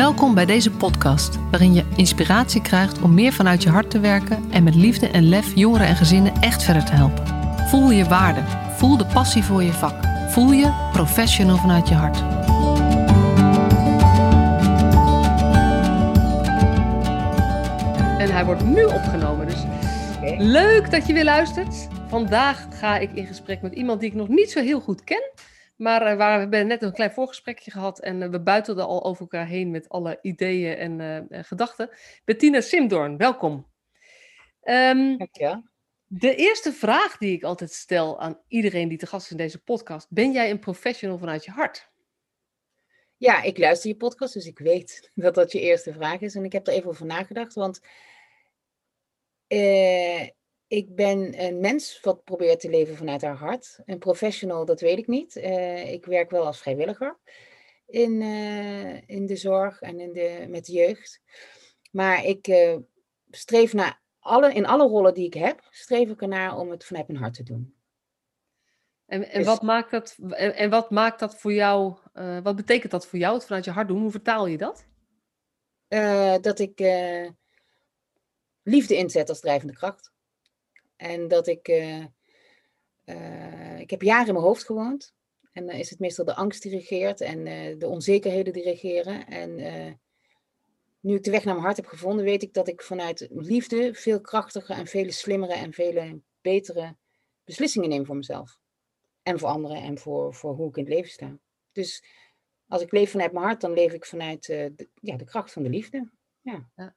Welkom bij deze podcast, waarin je inspiratie krijgt om meer vanuit je hart te werken en met liefde en lef jongeren en gezinnen echt verder te helpen. Voel je waarde, voel de passie voor je vak, voel je professional vanuit je hart. En hij wordt nu opgenomen, dus leuk dat je weer luistert. Vandaag ga ik in gesprek met iemand die ik nog niet zo heel goed ken. Maar uh, waar, we hebben net een klein voorgesprekje gehad en uh, we buitelden al over elkaar heen met alle ideeën en uh, gedachten. Bettina Simdoorn, welkom. Um, Dank je. De eerste vraag die ik altijd stel aan iedereen die te gast is in deze podcast: Ben jij een professional vanuit je hart? Ja, ik luister je podcast, dus ik weet dat dat je eerste vraag is. En ik heb er even over nagedacht, want ik ben een mens wat probeert te leven vanuit haar hart. Een professional, dat weet ik niet. Uh, ik werk wel als vrijwilliger in, uh, in de zorg en in de, met de jeugd. Maar ik uh, streef naar alle, in alle rollen die ik heb, streef ik ernaar om het vanuit mijn hart te doen. En, en, dus, wat, maakt dat, en, en, wat maakt dat voor jou, wat betekent dat voor jou, het vanuit je hart doen? Hoe vertaal je dat? dat ik liefde inzet als drijvende kracht. En dat ik. Uh, uh, ik heb jaren in mijn hoofd gewoond. En dan is het meestal de angst die regeert en uh, de onzekerheden die regeren. En nu ik de weg naar mijn hart heb gevonden, weet ik dat ik vanuit liefde veel krachtiger en veel slimmere en veel betere beslissingen neem voor mezelf. En voor anderen en voor, voor hoe ik in het leven sta. Dus als ik leef vanuit mijn hart, dan leef ik vanuit de, ja, de kracht van de liefde. Ja. ja.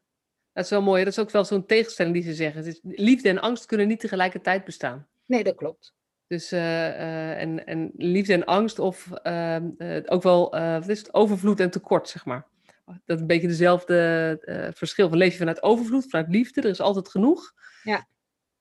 Dat is wel mooi. Dat is ook wel zo'n tegenstelling die ze zeggen. Liefde en angst kunnen niet tegelijkertijd bestaan. Nee, dat klopt. Dus uh, uh, en, en liefde en angst, of uh, ook wel wat is het, overvloed en tekort, zeg maar. Dat is een beetje dezelfde verschil. Van leef je vanuit overvloed, vanuit liefde, er is altijd genoeg. Ja.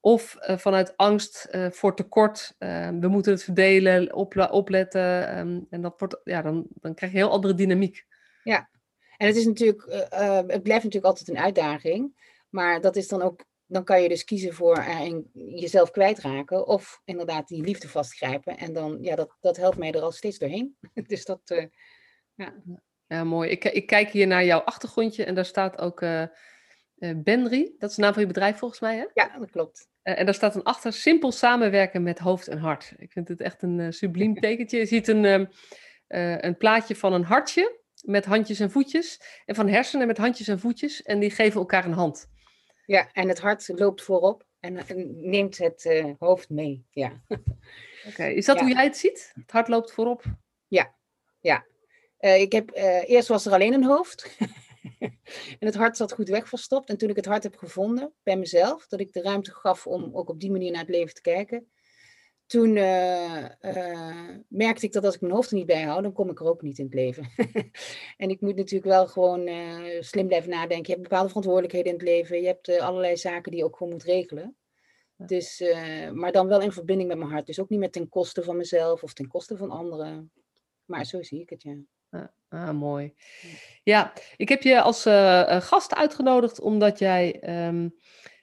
Of vanuit angst voor tekort, we moeten het verdelen, opletten. Um, en dat wordt, ja, dan, dan krijg je een heel andere dynamiek. Ja, en het is natuurlijk, uh, het blijft natuurlijk altijd een uitdaging. Maar dat is dan ook, dan kan je dus kiezen voor jezelf kwijtraken. Of inderdaad die liefde vastgrijpen. En dan, ja, dat, dat helpt mij er al steeds doorheen. dus dat, uh, ja. Ja, mooi. Ik, ik kijk hier naar jouw achtergrondje en daar staat ook uh, Benry. Dat is de naam van je bedrijf volgens mij, hè? Ja, dat klopt. en daar staat een achter, simpel samenwerken met hoofd en hart. Ik vind het echt een subliem tekentje. Je ziet een, een plaatje van een hartje met handjes en voetjes. En van hersenen met handjes en voetjes. En die geven elkaar een hand. Ja, en het hart loopt voorop en, neemt het uh, hoofd mee. Ja. Oké, is dat hoe jij het ziet? Het hart loopt voorop? Ja, ja. Uh, ik heb, uh, eerst was er alleen een hoofd. en het hart zat goed weg verstopt. En toen ik het hart heb gevonden bij mezelf, dat ik de ruimte gaf om ook op die manier naar het leven te kijken, toen uh, uh, merkte ik dat als ik mijn hoofd er niet bij hou, dan kom ik er ook niet in het leven. en ik moet natuurlijk wel gewoon uh, slim blijven nadenken. Je hebt bepaalde verantwoordelijkheden in het leven. Je hebt allerlei zaken die je ook gewoon moet regelen. Dus, maar dan wel in verbinding met mijn hart. Dus ook niet met ten koste van mezelf of ten koste van anderen. Maar zo zie ik het, ja. Ah, ah mooi. Ja, ik heb je als gast uitgenodigd omdat jij... Um,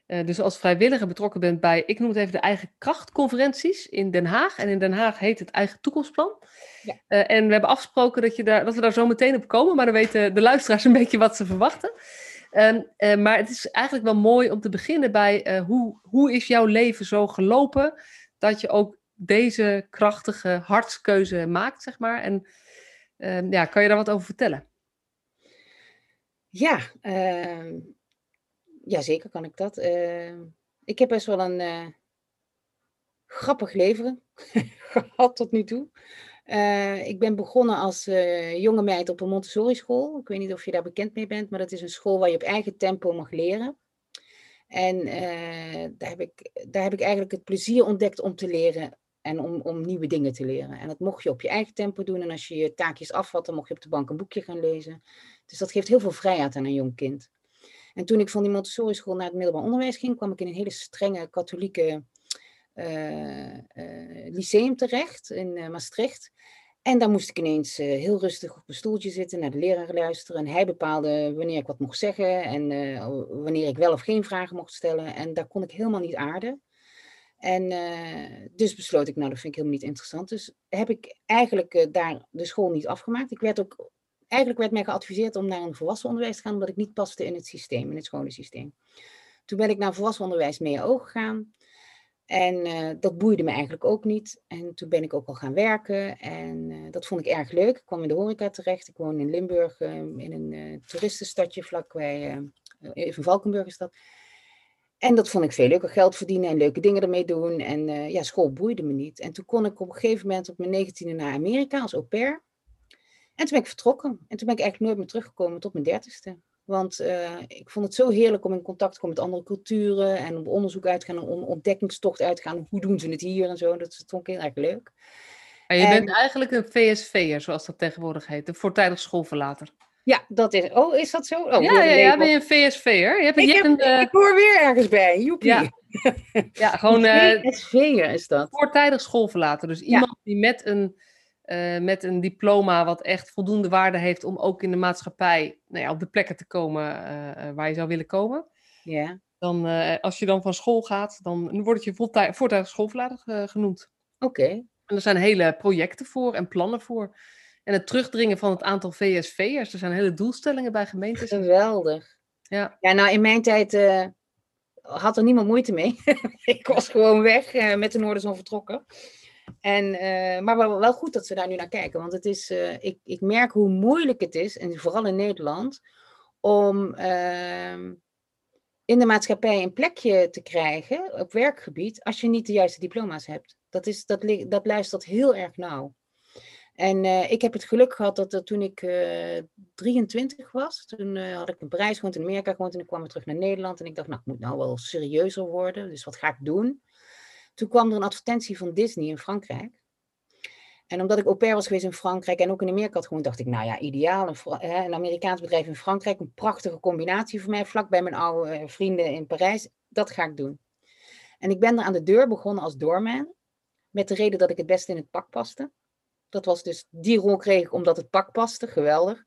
uh, dus als vrijwilliger betrokken bent bij, ik noem het even de eigen krachtconferenties in Den Haag. En in Den Haag heet het eigen toekomstplan. Ja. Uh, en we hebben afgesproken dat, je daar, dat we daar zo meteen op komen, maar dan weten de luisteraars een beetje wat ze verwachten. Uh, maar het is eigenlijk wel mooi om te beginnen bij hoe, hoe is jouw leven zo gelopen dat je ook deze krachtige hartskeuze maakt, zeg maar. En ehm, ja, kan je daar wat over vertellen? Ja, ehm, ja, zeker kan ik dat. Uh, ik heb best wel een uh, grappig leven gehad tot nu toe. Uh, ik ben begonnen als jonge meid op een Montessori school. Ik weet niet of je daar bekend mee bent, maar dat is een school waar je op eigen tempo mag leren. En daar, heb ik, daar heb ik eigenlijk het plezier ontdekt om te leren en om, om nieuwe dingen te leren. En dat mocht je op je eigen tempo doen. En als je je taakjes afvat, dan mocht je op de bank een boekje gaan lezen. Dus dat geeft heel veel vrijheid aan een jong kind. En toen ik van die Montessori school naar het middelbaar onderwijs ging, kwam ik in een hele strenge katholieke uh, lyceum terecht in uh, Maastricht. En daar moest ik ineens heel rustig op een stoeltje zitten, naar de leraar luisteren. En hij bepaalde wanneer ik wat mocht zeggen en wanneer ik wel of geen vragen mocht stellen. En daar kon ik helemaal niet aarden. En dus besloot ik, nou dat vind ik helemaal niet interessant. Dus heb ik eigenlijk daar de school niet afgemaakt. Ik werd ook eigenlijk werd mij geadviseerd om naar een volwassenenonderwijs te gaan, omdat ik niet paste in het systeem, in het scholensysteem. Toen ben ik naar volwassenenonderwijs MEO gegaan. En uh, dat boeide me eigenlijk ook niet. En toen ben ik ook al gaan werken. En uh, dat vond ik erg leuk. Ik kwam in de horeca terecht. Ik woon in Limburg, uh, in een toeristenstadje vlakbij, even Valkenburg is dat. En dat vond ik veel leuker. Geld verdienen en leuke dingen ermee doen. En ja, school boeide me niet. En toen kon ik op een gegeven moment op mijn negentiende naar Amerika als au pair. En toen ben ik vertrokken. En toen ben ik eigenlijk nooit meer teruggekomen tot mijn dertigste. Want uh, ik vond het zo heerlijk om in contact te komen met andere culturen en op onderzoek uit te gaan, om ontdekkingstocht uit te gaan. Hoe doen ze het hier en zo. Dat vond ik heel erg leuk. Maar je en, bent eigenlijk een VSV'er, zoals dat tegenwoordig heet, een voortijdig schoolverlater. Ja, dat is. Oh, is dat zo? Oh, ja, ja, ja, ben je een VSV'er? Je hebt, ik, je heb, een, uh... ik hoor weer ergens bij. Joepie. Ja, ja gewoon. Uh, VSV'er is dat. Voortijdig schoolverlater. Dus iemand ja. die met een uh, met een diploma wat echt voldoende waarde heeft om ook in de maatschappij nou ja, op de plekken te komen uh, waar je zou willen komen. Ja. Dan, uh, als je dan van school gaat, dan word je voortijdig schoolverlater genoemd. Oké. Okay. En er zijn hele projecten voor en plannen voor. En het terugdringen van het aantal VSV'ers. Er zijn hele doelstellingen bij gemeentes. Geweldig. Ja, ja nou in mijn tijd had er niemand moeite mee. ik was gewoon weg met de Noorderzon vertrokken. En, uh, maar wel, goed dat ze daar nu naar kijken. Want het is, uh, ik, ik merk hoe moeilijk het is, en vooral in Nederland, om uh, in de maatschappij een plekje te krijgen op werkgebied als je niet de juiste diploma's hebt. Dat, is, dat, dat luistert heel erg nauw. En uh, ik heb het geluk gehad dat toen ik 23 was, toen had ik in Parijs gewoond, in Amerika gewoond en ik kwam weer terug naar Nederland. En ik dacht, nou, ik moet nou wel serieuzer worden, dus wat ga ik doen? Toen kwam er een advertentie van Disney in Frankrijk. En omdat ik au pair was geweest in Frankrijk en ook in Amerika had gewoon, dacht ik, nou ja, ideaal. Een, hè, een Amerikaans bedrijf in Frankrijk, een prachtige combinatie voor mij, vlak bij mijn oude eh, vrienden in Parijs. Dat ga ik doen. En ik ben er aan de deur begonnen als doorman, met de reden dat ik het best in het pak paste. Dat was dus, die rol kreeg ik omdat het pak paste, geweldig.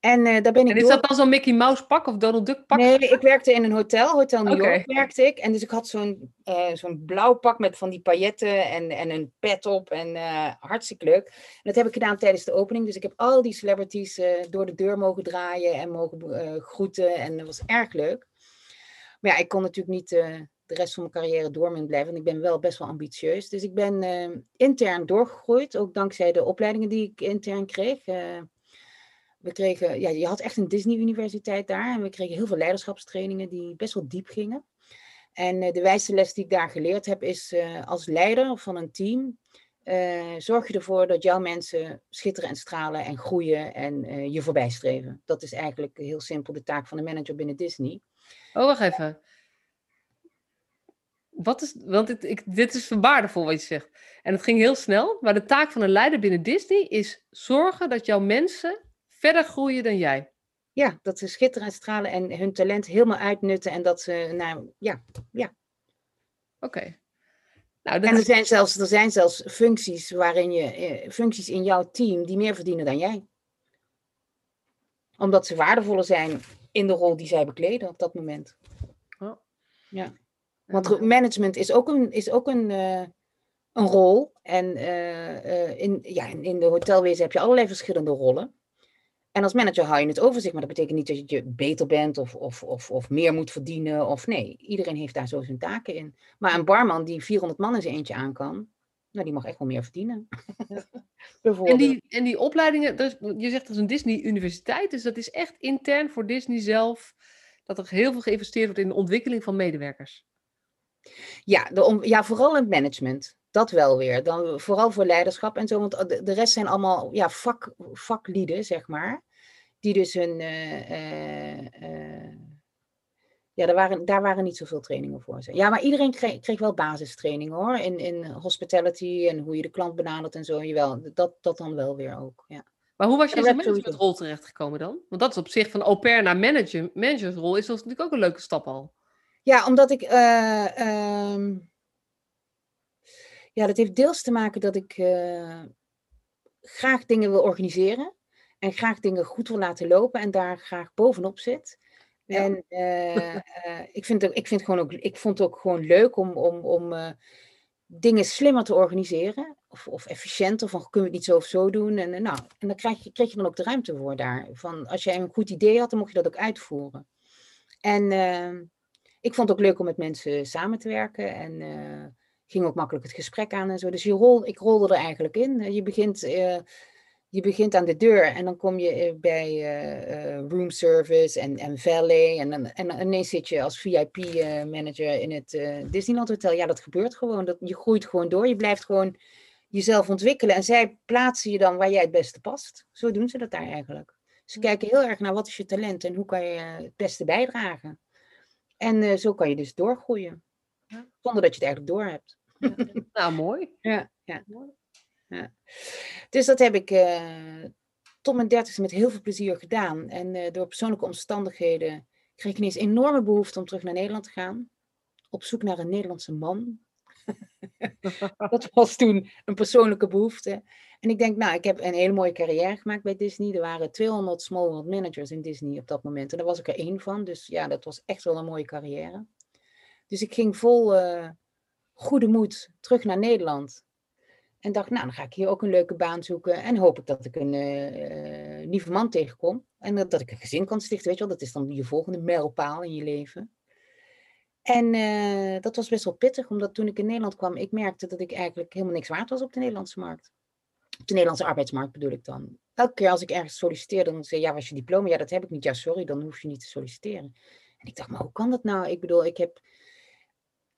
En uh, daar ben ik en is door... dat dan zo'n Mickey Mouse pak of Donald Duck pak? Nee, ik werkte in een hotel, Hotel New okay. York werkte ik. En dus ik had zo'n uh, zo'n blauw pak met van die pailletten en, en een pet op. En uh, hartstikke leuk. En dat heb ik gedaan tijdens de opening. Dus ik heb al die celebrities door de deur mogen draaien en mogen groeten. En dat was erg leuk. Maar ja, ik kon natuurlijk niet de rest van mijn carrière door blijven. En ik ben wel best wel ambitieus. Dus ik ben intern doorgegroeid. Ook dankzij de opleidingen die ik intern kreeg we kregen, ja, je had echt een Disney-universiteit daar. En we kregen heel veel leiderschapstrainingen die best wel diep gingen. En uh, de wijste les die ik daar geleerd heb is uh, als leider van een team. Uh, zorg je ervoor dat jouw mensen schitteren en stralen en groeien en je voorbij streven. Dat is eigenlijk heel simpel de taak van een manager binnen Disney. Oh, wacht even. Wat is, want ik, dit is waardevol wat je zegt. En het ging heel snel. Maar de taak van een leider binnen Disney is zorgen dat jouw mensen verder groeien dan jij. Ja, dat ze schitteren en stralen en hun talent helemaal uitnutten en dat ze, nou ja, ja. Oké. Okay. Nou, en er zijn, zelfs, er zijn zelfs functies waarin je, eh, functies in jouw team die meer verdienen dan jij. Omdat ze waardevoller zijn in de rol die zij bekleden op dat moment. Oh. Ja. Want management is ook een, is ook een, uh, een rol. En uh, uh, in, ja, in de hotelwezen heb je allerlei verschillende rollen. En als manager hou je het over zich, maar dat betekent niet dat je beter bent of, of, of, of meer moet verdienen. Of nee, iedereen heeft daar zo zijn taken in. Maar een barman die 400 man in zijn eentje aan kan, nou, die mag echt wel meer verdienen. en, die, en die opleidingen, dus je zegt dat is een Disney-universiteit, dus dat is echt intern voor Disney zelf, dat er heel veel geïnvesteerd wordt in de ontwikkeling van medewerkers. Ja, de, ja vooral in het management. Dat wel weer. Dan, vooral voor leiderschap en zo. Want de, de rest zijn allemaal ja, vak, vaklieden, zeg maar. Die dus hun. Uh, uh, uh, ja, daar waren, daar waren niet zoveel trainingen voor. Ja, maar iedereen kreeg, kreeg wel basistraining hoor. In, in hospitality en hoe je de klant benadert en zo. Jawel, dat, dat dan wel weer ook. Ja. Maar hoe was je in managementrol terechtgekomen dan? Want dat is op zich van au pair naar manager, managersrol is dat natuurlijk ook een leuke stap al. Ja, omdat ik. Uh, ja, dat heeft deels te maken dat ik uh, graag dingen wil organiseren. En graag dingen goed wil laten lopen en daar graag bovenop zit. Ja. En uh, uh, ik, vind ik, vind gewoon ook, ik vond het ook gewoon leuk om, om, om dingen slimmer te organiseren. Of, of efficiënter, van kunnen we het niet zo of zo doen. En, en nou, en dan krijg je, kreeg je dan ook de ruimte voor daar. Van, als jij een goed idee had, dan mocht je dat ook uitvoeren. En uh, ik vond het ook leuk om met mensen samen te werken. En ging ook makkelijk het gesprek aan en zo. Dus je rol, ik rolde er eigenlijk in. Je begint, je begint aan de deur en dan kom je bij room service en, en valet. En, en, en ineens zit je als VIP-manager in het Disneyland Hotel. Ja, dat gebeurt gewoon. Dat, je groeit gewoon door. Je blijft gewoon jezelf ontwikkelen. En zij plaatsen je dan waar jij het beste past. Zo doen ze dat daar eigenlijk. Ze kijken heel erg naar wat is je talent en hoe kan je het beste bijdragen. En uh, zo kan je dus doorgroeien. Zonder dat je het eigenlijk door hebt. Ja. Nou, mooi. Ja, ja. Dus dat heb ik uh, tot mijn dertigste met heel veel plezier gedaan. En uh, door persoonlijke omstandigheden kreeg ik ineens enorme behoefte om terug naar Nederland te gaan. Op zoek naar een Nederlandse man. dat was toen een persoonlijke behoefte. En ik denk, nou, ik heb een hele mooie carrière gemaakt bij Disney. Er waren 200 small world managers in Disney op dat moment. En daar was ik er één van. Dus ja, dat was echt wel een mooie carrière. Dus ik ging vol uh, goede moed terug naar Nederland. En dacht, nou, dan ga ik hier ook een leuke baan zoeken. En hoop ik dat ik een uh, lieve man tegenkom. En dat, ik een gezin kan stichten, weet je wel. Dat is dan je volgende mijlpaal in je leven. En uh, dat was best wel pittig, omdat toen ik in Nederland kwam, ik merkte dat ik eigenlijk helemaal niks waard was op de Nederlandse markt. Op de Nederlandse arbeidsmarkt bedoel ik dan. Elke keer als ik ergens solliciteerde, dan zei ja, was je diploma? Ja, dat heb ik niet. Ja, sorry, dan hoef je niet te solliciteren. En ik dacht, maar hoe kan dat nou? Ik bedoel, ik heb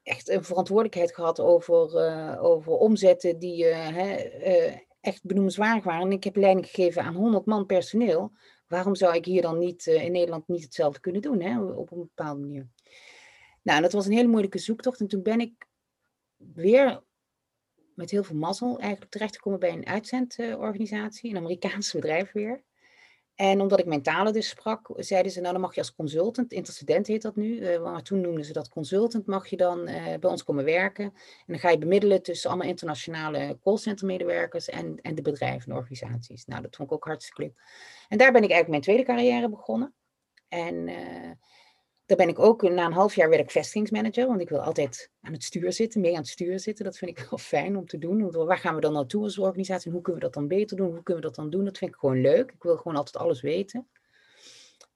echt een verantwoordelijkheid gehad over, uh, over omzetten die hè, uh, echt benoemenswaardig waren. En ik heb leiding gegeven aan 100 man personeel. Waarom zou ik hier dan niet in Nederland niet hetzelfde kunnen doen, hè, op een bepaalde manier? Nou, dat was een hele moeilijke zoektocht. En toen ben ik weer met heel veel mazzel eigenlijk terechtgekomen bij een uitzendorganisatie, een Amerikaans bedrijf weer. En omdat ik mijn talen dus sprak, zeiden ze, nou dan mag je als consultant, interstudent heet dat nu, uh, maar toen noemden ze dat consultant, mag je dan uh, bij ons komen werken. En dan ga je bemiddelen tussen allemaal internationale callcentermedewerkers en, en de bedrijven en organisaties. Nou, dat vond ik ook hartstikke leuk. En daar ben ik eigenlijk mijn tweede carrière begonnen. En uh, daar ben ik ook, na een half jaar werd ik vestigingsmanager, want ik wil altijd aan het stuur zitten, mee aan het stuur zitten. Dat vind ik wel fijn om te doen. Waar gaan we dan naartoe als organisatie en hoe kunnen we dat dan beter doen? Hoe kunnen we dat dan doen? Dat vind ik gewoon leuk. Ik wil gewoon altijd alles weten.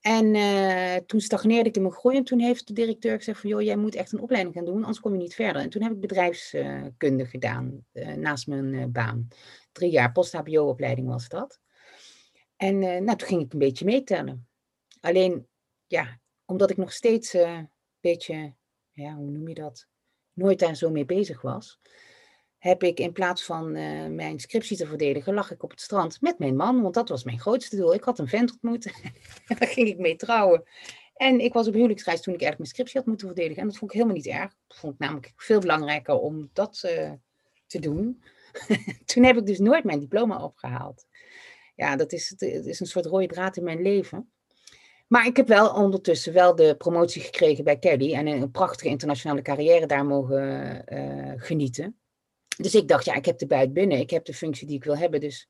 En uh, toen stagneerde ik in mijn groei en toen heeft de directeur gezegd van, joh, jij moet echt een opleiding gaan doen, anders kom je niet verder. En toen heb ik bedrijfskunde gedaan, uh, naast mijn uh, baan. Drie jaar post-HBO-opleiding was dat. En nou, toen ging ik een beetje meetellen. Alleen, ja, omdat ik nog steeds een uh, beetje, ja, hoe noem je dat, nooit daar zo mee bezig was, heb ik in plaats van uh, mijn scriptie te verdedigen, lag ik op het strand met mijn man, want dat was mijn grootste doel. Ik had een vent ontmoet daar ging ik mee trouwen. En ik was op huwelijksreis toen ik eigenlijk mijn scriptie had moeten verdedigen. En dat vond ik helemaal niet erg. Dat vond ik namelijk veel belangrijker om dat uh, te doen. toen heb ik dus nooit mijn diploma opgehaald. Ja, dat is, het is een soort rode draad in mijn leven. Maar ik heb wel ondertussen wel de promotie gekregen bij Kelly en een prachtige internationale carrière daar mogen uh, genieten. Dus ik dacht, ja, ik heb de buit binnen, ik heb de functie die ik wil hebben. Dus.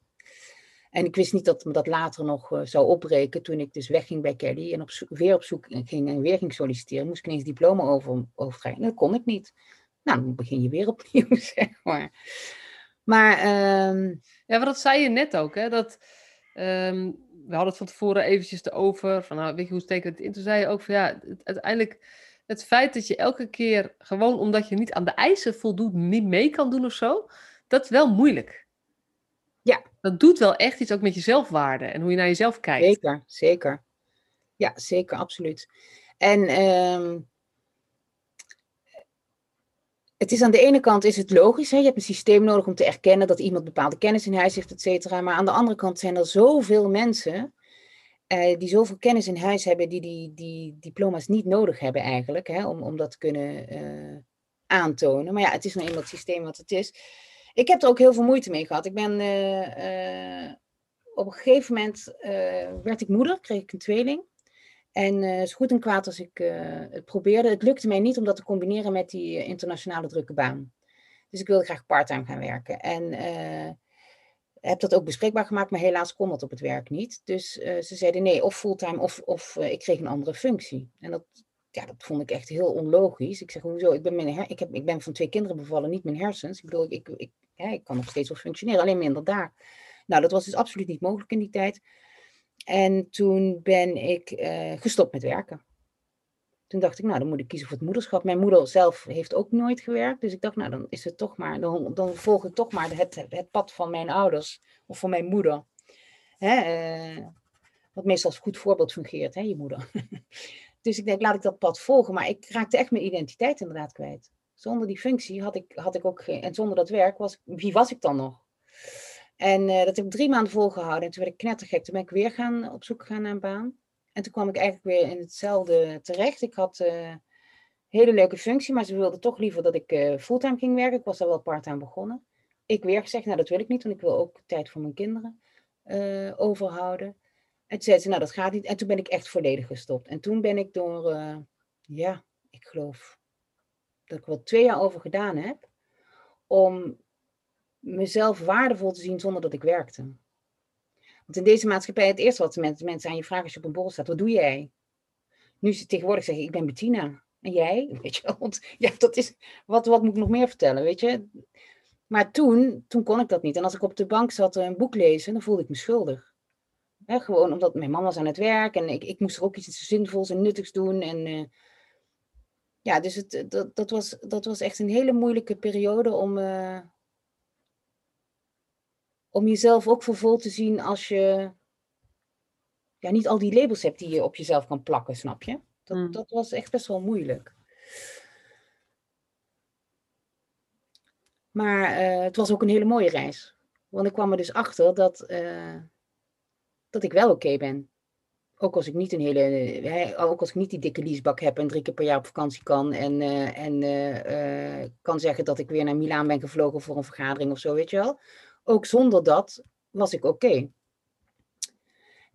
En ik wist niet dat me dat later nog uh, zou opbreken toen ik dus wegging bij Kelly en op weer op zoek ging en weer ging solliciteren. Moest ik ineens diploma over. Dat kon ik niet. Nou, dan begin je weer opnieuw, zeg maar. Maar. Uh... Ja, maar dat zei je net ook, hè? Dat. Um we hadden het van tevoren eventjes erover, van nou, weet je hoe steek het in? Toen zei je ook van ja, het, uiteindelijk het feit dat je elke keer gewoon omdat je niet aan de eisen voldoet, niet mee kan doen of zo, dat is wel moeilijk. Ja. Dat doet wel echt iets ook met je zelfwaarde en hoe je naar jezelf kijkt. Zeker, zeker. Ja, zeker, absoluut. En um, het is aan de ene kant is het logisch, hè? je hebt een systeem nodig om te erkennen dat iemand bepaalde kennis in huis heeft, et cetera. Maar aan de andere kant zijn er zoveel mensen eh, die zoveel kennis in huis hebben, die die, die diploma's niet nodig hebben eigenlijk, hè? Om, om dat te kunnen uh, aantonen. Maar ja, het is nou eenmaal het systeem wat het is. Ik heb er ook heel veel moeite mee gehad. Ik ben uh, op een gegeven moment werd ik moeder, kreeg ik een tweeling. En uh, zo goed en kwaad als ik uh, het probeerde, het lukte mij niet om dat te combineren met die uh, internationale drukke baan. Dus ik wilde graag parttime gaan werken. En heb dat ook bespreekbaar gemaakt, maar helaas kon dat op het werk niet. Dus ze zeiden nee, of fulltime of, of ik kreeg een andere functie. En dat ja, dat vond ik echt heel onlogisch. Ik zeg, hoezo? Ik ben, mijn ik, heb, ik ben van twee kinderen bevallen, niet mijn hersens. Ik bedoel, ik, ik, ik kan nog steeds wel functioneren, alleen minder daar. Nou, dat was dus absoluut niet mogelijk in die tijd. En toen ben ik uh, gestopt met werken. Toen dacht ik, nou, dan moet ik kiezen voor het moederschap. Mijn moeder zelf heeft ook nooit gewerkt. Dus ik dacht, nou, dan is het toch maar, dan, volg ik toch maar het, het pad van mijn ouders of van mijn moeder. Hè, uh, wat meestal als goed voorbeeld fungeert, hè, je moeder. dus ik denk, laat ik dat pad volgen. Maar ik raakte echt mijn identiteit inderdaad kwijt. Zonder die functie had ik, had ik ook geen. En zonder dat werk, was, wie was ik dan nog? En uh, dat heb ik drie maanden volgehouden. En toen werd ik knettergek. Toen ben ik weer gaan, op zoek gegaan naar een baan. En toen kwam ik eigenlijk weer in hetzelfde terecht. Ik had een hele leuke functie, maar ze wilden toch liever dat ik uh, fulltime ging werken. Ik was daar wel parttime begonnen. Ik weer gezegd, nou dat wil ik niet, want ik wil ook tijd voor mijn kinderen overhouden. En toen zei ze, nou dat gaat niet. En toen ben ik echt volledig gestopt. En toen ben ik door, ja, ik geloof dat ik wel twee jaar over gedaan heb, om mezelf waardevol te zien zonder dat ik werkte. Want in deze maatschappij, het eerste wat mensen, aan je vragen als je op een borrel staat, wat doe jij? Nu ze tegenwoordig zeggen, ik ben Bettina. En jij? Weet je, want ja, dat is, wat, wat moet ik nog meer vertellen, weet je? Maar toen, toen kon ik dat niet. En als ik op de bank zat een boek lezen, dan voelde ik me schuldig. gewoon omdat mijn man was aan het werk en ik, ik moest er ook iets zinvols en nuttigs doen. En uh, ja, dus het, dat, dat, was, dat was echt een hele moeilijke periode om, uh, om jezelf ook voor vol te zien als je ja, niet al die labels hebt die je op jezelf kan plakken, snap je? Dat, mm. dat was echt best wel moeilijk. Maar uh, het was ook een hele mooie reis. Want ik kwam er dus achter dat, uh, dat ik wel oké okay ben. Ook als ik niet een hele, hè, ook als ik niet die dikke leasebak heb en drie keer per jaar op vakantie kan. En, uh, en kan zeggen dat ik weer naar Milaan ben gevlogen voor een vergadering of zo, weet je wel ook zonder dat was ik oké.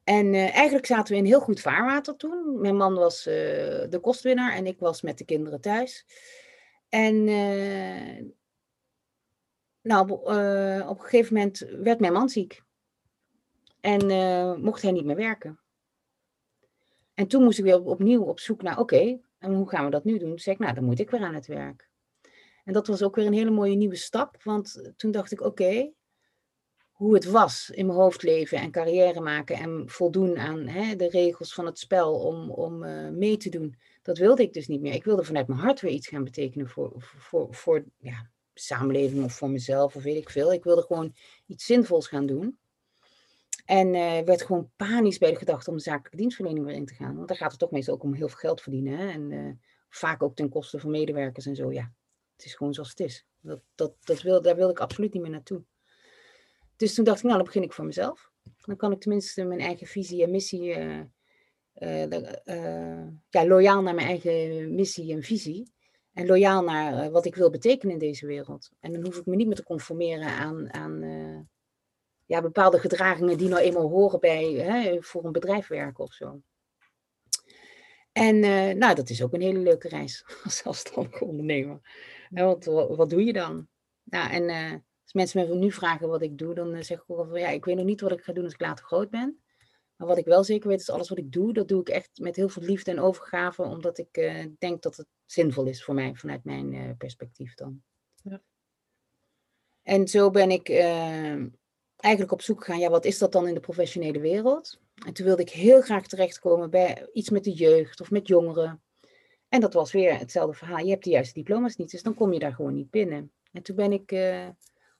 En uh, eigenlijk zaten we in heel goed vaarwater toen. Mijn man was uh, de kostwinnaar en ik was met de kinderen thuis. En uh, nou, op, een gegeven moment werd mijn man ziek. En mocht hij niet meer werken. En toen moest ik weer op, opnieuw op zoek naar, oké, en hoe gaan we dat nu doen? Toen zei ik, nou, dan moet ik weer aan het werk. En dat was ook weer een hele mooie nieuwe stap. Want toen dacht ik, oké, hoe het was in mijn hoofd leven en carrière maken en voldoen aan hè, de regels van het spel om, om uh, mee te doen. Dat wilde ik dus niet meer. Ik wilde vanuit mijn hart weer iets gaan betekenen voor, voor, voor ja, samenleving of voor mezelf of weet ik veel. Ik wilde gewoon iets zinvols gaan doen. En uh, werd gewoon panisch bij de gedachte om de zakelijke dienstverlening weer in te gaan. Want daar gaat het toch meestal ook om heel veel geld verdienen. Hè? En uh, vaak ook ten koste van medewerkers en zo. Ja, het is gewoon zoals het is. Dat, dat, dat wil, daar wilde ik absoluut niet meer naartoe. Dus toen dacht ik, nou, dan begin ik voor mezelf. Dan kan ik tenminste mijn eigen visie en missie, uh, uh, ja, loyaal naar mijn eigen missie en visie. En loyaal naar wat ik wil betekenen in deze wereld. En dan hoef ik me niet meer te conformeren aan, aan ja, bepaalde gedragingen die nou eenmaal horen bij hè, voor een bedrijf werken of zo. En nou, dat is ook een hele leuke reis als zelfstandige ondernemer. want wat, doe je dan? Nou, en als mensen me nu vragen wat ik doe, dan eh, zeg ik ook van ja, ik weet nog niet wat ik ga doen als ik later groot ben. Maar wat ik wel zeker weet is alles wat ik doe, dat doe ik echt met heel veel liefde en overgave, omdat ik uh, denk dat het zinvol is voor mij vanuit mijn uh, perspectief dan. Ja. En zo ben ik uh, eigenlijk op zoek gegaan, ja, wat is dat dan in de professionele wereld? En toen wilde ik heel graag terechtkomen bij iets met de jeugd of met jongeren. En dat was weer hetzelfde verhaal. Je hebt de juiste diploma's niet, dus dan kom je daar gewoon niet binnen. En toen ben ik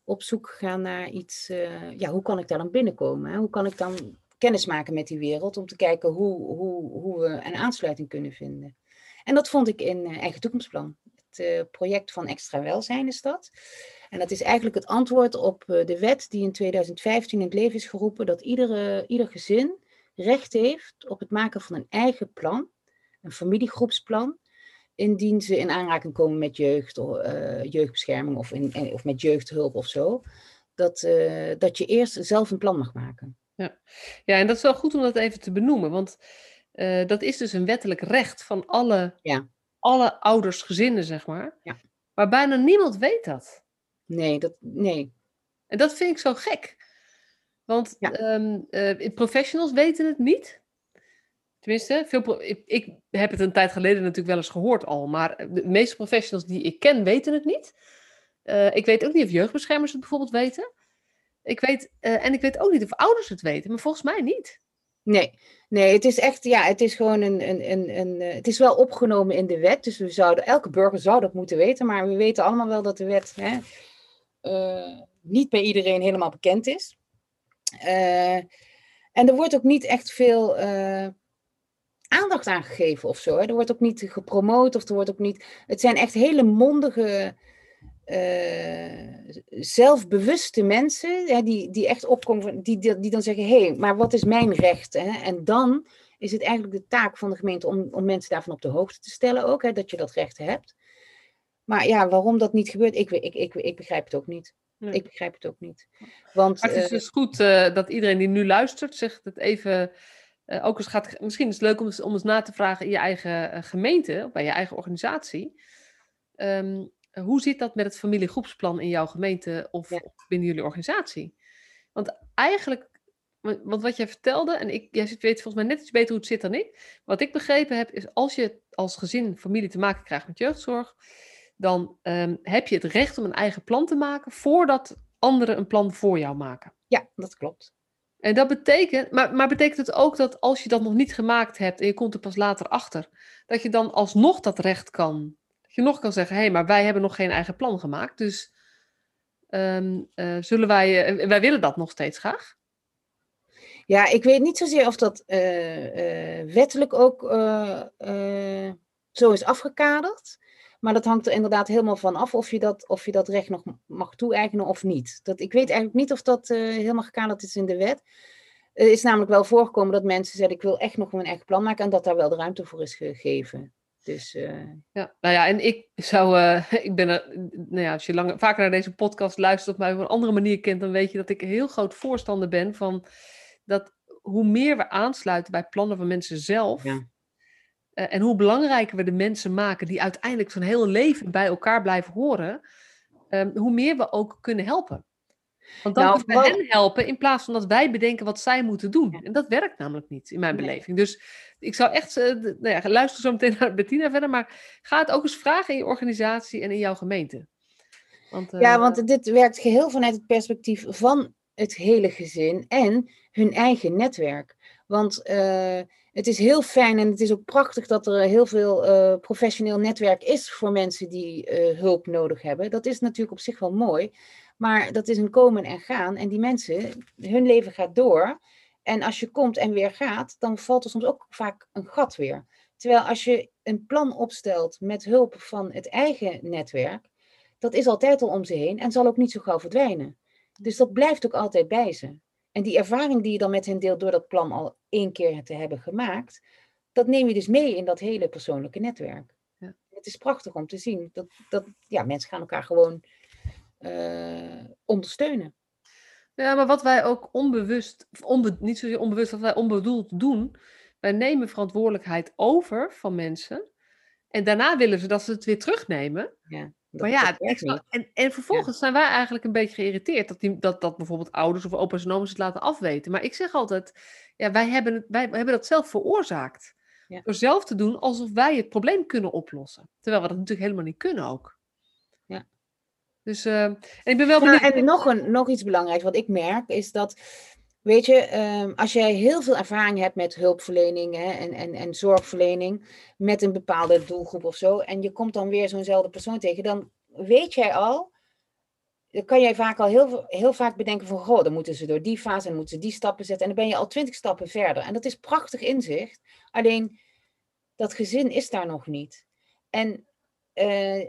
op zoek gaan naar iets, uh, ja, hoe kan ik daar dan binnenkomen? Hoe kan ik dan kennis maken met die wereld om te kijken hoe, hoe, hoe we een aansluiting kunnen vinden. En dat vond ik in uh, Eigen Toekomstplan. Het uh, project van Extra Welzijn is dat. En dat is eigenlijk het antwoord op de wet die in 2015 in het leven is geroepen, dat iedere, ieder gezin recht heeft op het maken van een eigen plan, een familiegroepsplan, indien ze in aanraking komen met jeugd, uh, jeugdbescherming of, in, of met jeugdhulp of zo, dat, uh, dat je eerst zelf een plan mag maken. Ja. ja, en dat is wel goed om dat even te benoemen, want uh, dat is dus een wettelijk recht van alle, ja. alle ouders, gezinnen, zeg maar. Ja. Maar bijna niemand weet dat. Nee, dat, nee. En dat vind ik zo gek. Want ja. um, professionals weten het niet. Veel, ik, ik, heb het een tijd geleden natuurlijk wel eens gehoord al, maar de meeste professionals die ik ken weten het niet. Uh, ik weet ook niet of jeugdbeschermers het bijvoorbeeld weten. Ik weet, uh, en ik weet ook niet of ouders het weten, maar volgens mij niet. Nee, nee, het is echt, ja, het is gewoon een, een, een, een het is wel opgenomen in de wet, dus we zouden, elke burger zou dat moeten weten, maar we weten allemaal wel dat de wet hè, niet bij iedereen helemaal bekend is. En er wordt ook niet echt veel aandacht aan gegeven of zo. Hè. Er wordt ook niet gepromoot of er wordt ook niet. Het zijn echt hele mondige, zelfbewuste mensen hè, die, die echt opkomen, die, die, die dan zeggen: hé, hey, maar wat is mijn recht? Hè? En dan is het eigenlijk de taak van de gemeente om, om mensen daarvan op de hoogte te stellen ook, hè, dat je dat recht hebt. Maar ja, waarom dat niet gebeurt, ik, ik, ik, ik begrijp het ook niet. Nee. Ik begrijp het ook niet. Want, maar het is uh, dus goed uh, dat iedereen die nu luistert, zich het even. Uh, ook eens gaat, misschien is het leuk om, om eens na te vragen in je eigen gemeente, of bij je eigen organisatie. Um, hoe zit dat met het familiegroepsplan in jouw gemeente of, ja. of binnen jullie organisatie? Want eigenlijk, want wat jij vertelde, en ik, jij weet volgens mij net iets beter hoe het zit dan ik. Wat ik begrepen heb, is als je als gezin, familie te maken krijgt met jeugdzorg, dan um, heb je het recht om een eigen plan te maken voordat anderen een plan voor jou maken. Ja, dat klopt. En dat betekent, maar, maar betekent het ook dat als je dat nog niet gemaakt hebt en je komt er pas later achter, dat je dan alsnog dat recht kan? Dat je nog kan zeggen, hé, hey, maar wij hebben nog geen eigen plan gemaakt, dus um, uh, zullen wij, uh, wij willen dat nog steeds graag? Ja, ik weet niet zozeer of dat uh, wettelijk ook zo is afgekaderd. Maar dat hangt er inderdaad helemaal van af of je dat, of je dat recht nog mag toe-eigenen of niet. Dat, ik weet eigenlijk niet of dat uh, helemaal gekaderd is in de wet. Het is namelijk wel voorgekomen dat mensen zeggen: Ik wil echt nog mijn eigen plan maken. En dat daar wel de ruimte voor is gegeven. Dus, uh... ja, nou ja, en ik zou, uh, ik ben er, nou ja, als je lang, vaker naar deze podcast luistert of mij op een andere manier kent, dan weet je dat ik een heel groot voorstander ben van dat hoe meer we aansluiten bij plannen van mensen zelf, ja. Uh, en hoe belangrijker we de mensen maken die uiteindelijk zo'n hele leven bij elkaar blijven horen, um, hoe meer we ook kunnen helpen. Want dan nou, kunnen we hen helpen in plaats van dat wij bedenken wat zij moeten doen. En dat werkt namelijk niet in mijn nee. beleving. Dus ik zou echt, uh, nou ja, luister zo meteen naar Bettina verder, maar ga het ook eens vragen in je organisatie en in jouw gemeente. Want, uh, ja, want dit werkt geheel vanuit het perspectief van het hele gezin en hun eigen netwerk. Want uh, het is heel fijn en het is ook prachtig dat er heel veel uh, professioneel netwerk is voor mensen die uh, hulp nodig hebben. Dat is natuurlijk op zich wel mooi, maar dat is een komen en gaan. En die mensen, hun leven gaat door. En als je komt en weer gaat, dan valt er soms ook vaak een gat weer. Terwijl als je een plan opstelt met hulp van het eigen netwerk, dat is altijd al om ze heen en zal ook niet zo gauw verdwijnen. Dus dat blijft ook altijd bij ze. En die ervaring die je dan met hen deelt door dat plan al één keer te hebben gemaakt, dat neem je dus mee in dat hele persoonlijke netwerk. Ja. Het is prachtig om te zien dat, dat ja, mensen gaan elkaar gewoon uh, ondersteunen. Ja, maar wat wij ook onbewust, onbe, niet zozeer onbewust, wat wij onbedoeld doen, wij nemen verantwoordelijkheid over van mensen. En daarna willen ze dat ze het weer terugnemen. Ja. Maar ja, en, en vervolgens ja. zijn wij eigenlijk een beetje geïrriteerd dat, die, dat, dat bijvoorbeeld ouders of opa's en oma's het laten afweten. Maar ik zeg altijd, ja, wij, hebben, wij hebben dat zelf veroorzaakt. Ja. Door zelf te doen alsof wij het probleem kunnen oplossen. Terwijl we dat natuurlijk helemaal niet kunnen ook. Ja. Dus, uh, en ik ben wel benieuwd... en nog, een, nog iets belangrijks wat ik merk, is dat Weet je, um, als jij heel veel ervaring hebt met hulpverlening hè, en, en, en zorgverlening met een bepaalde doelgroep of zo, en je komt dan weer zo'nzelfde persoon tegen, dan weet jij al, dan kan jij vaak al heel, heel vaak bedenken van, goh, dan moeten ze door die fase en moeten ze die stappen zetten, en dan ben je al twintig stappen verder. En dat is prachtig inzicht, alleen dat gezin is daar nog niet. En uh,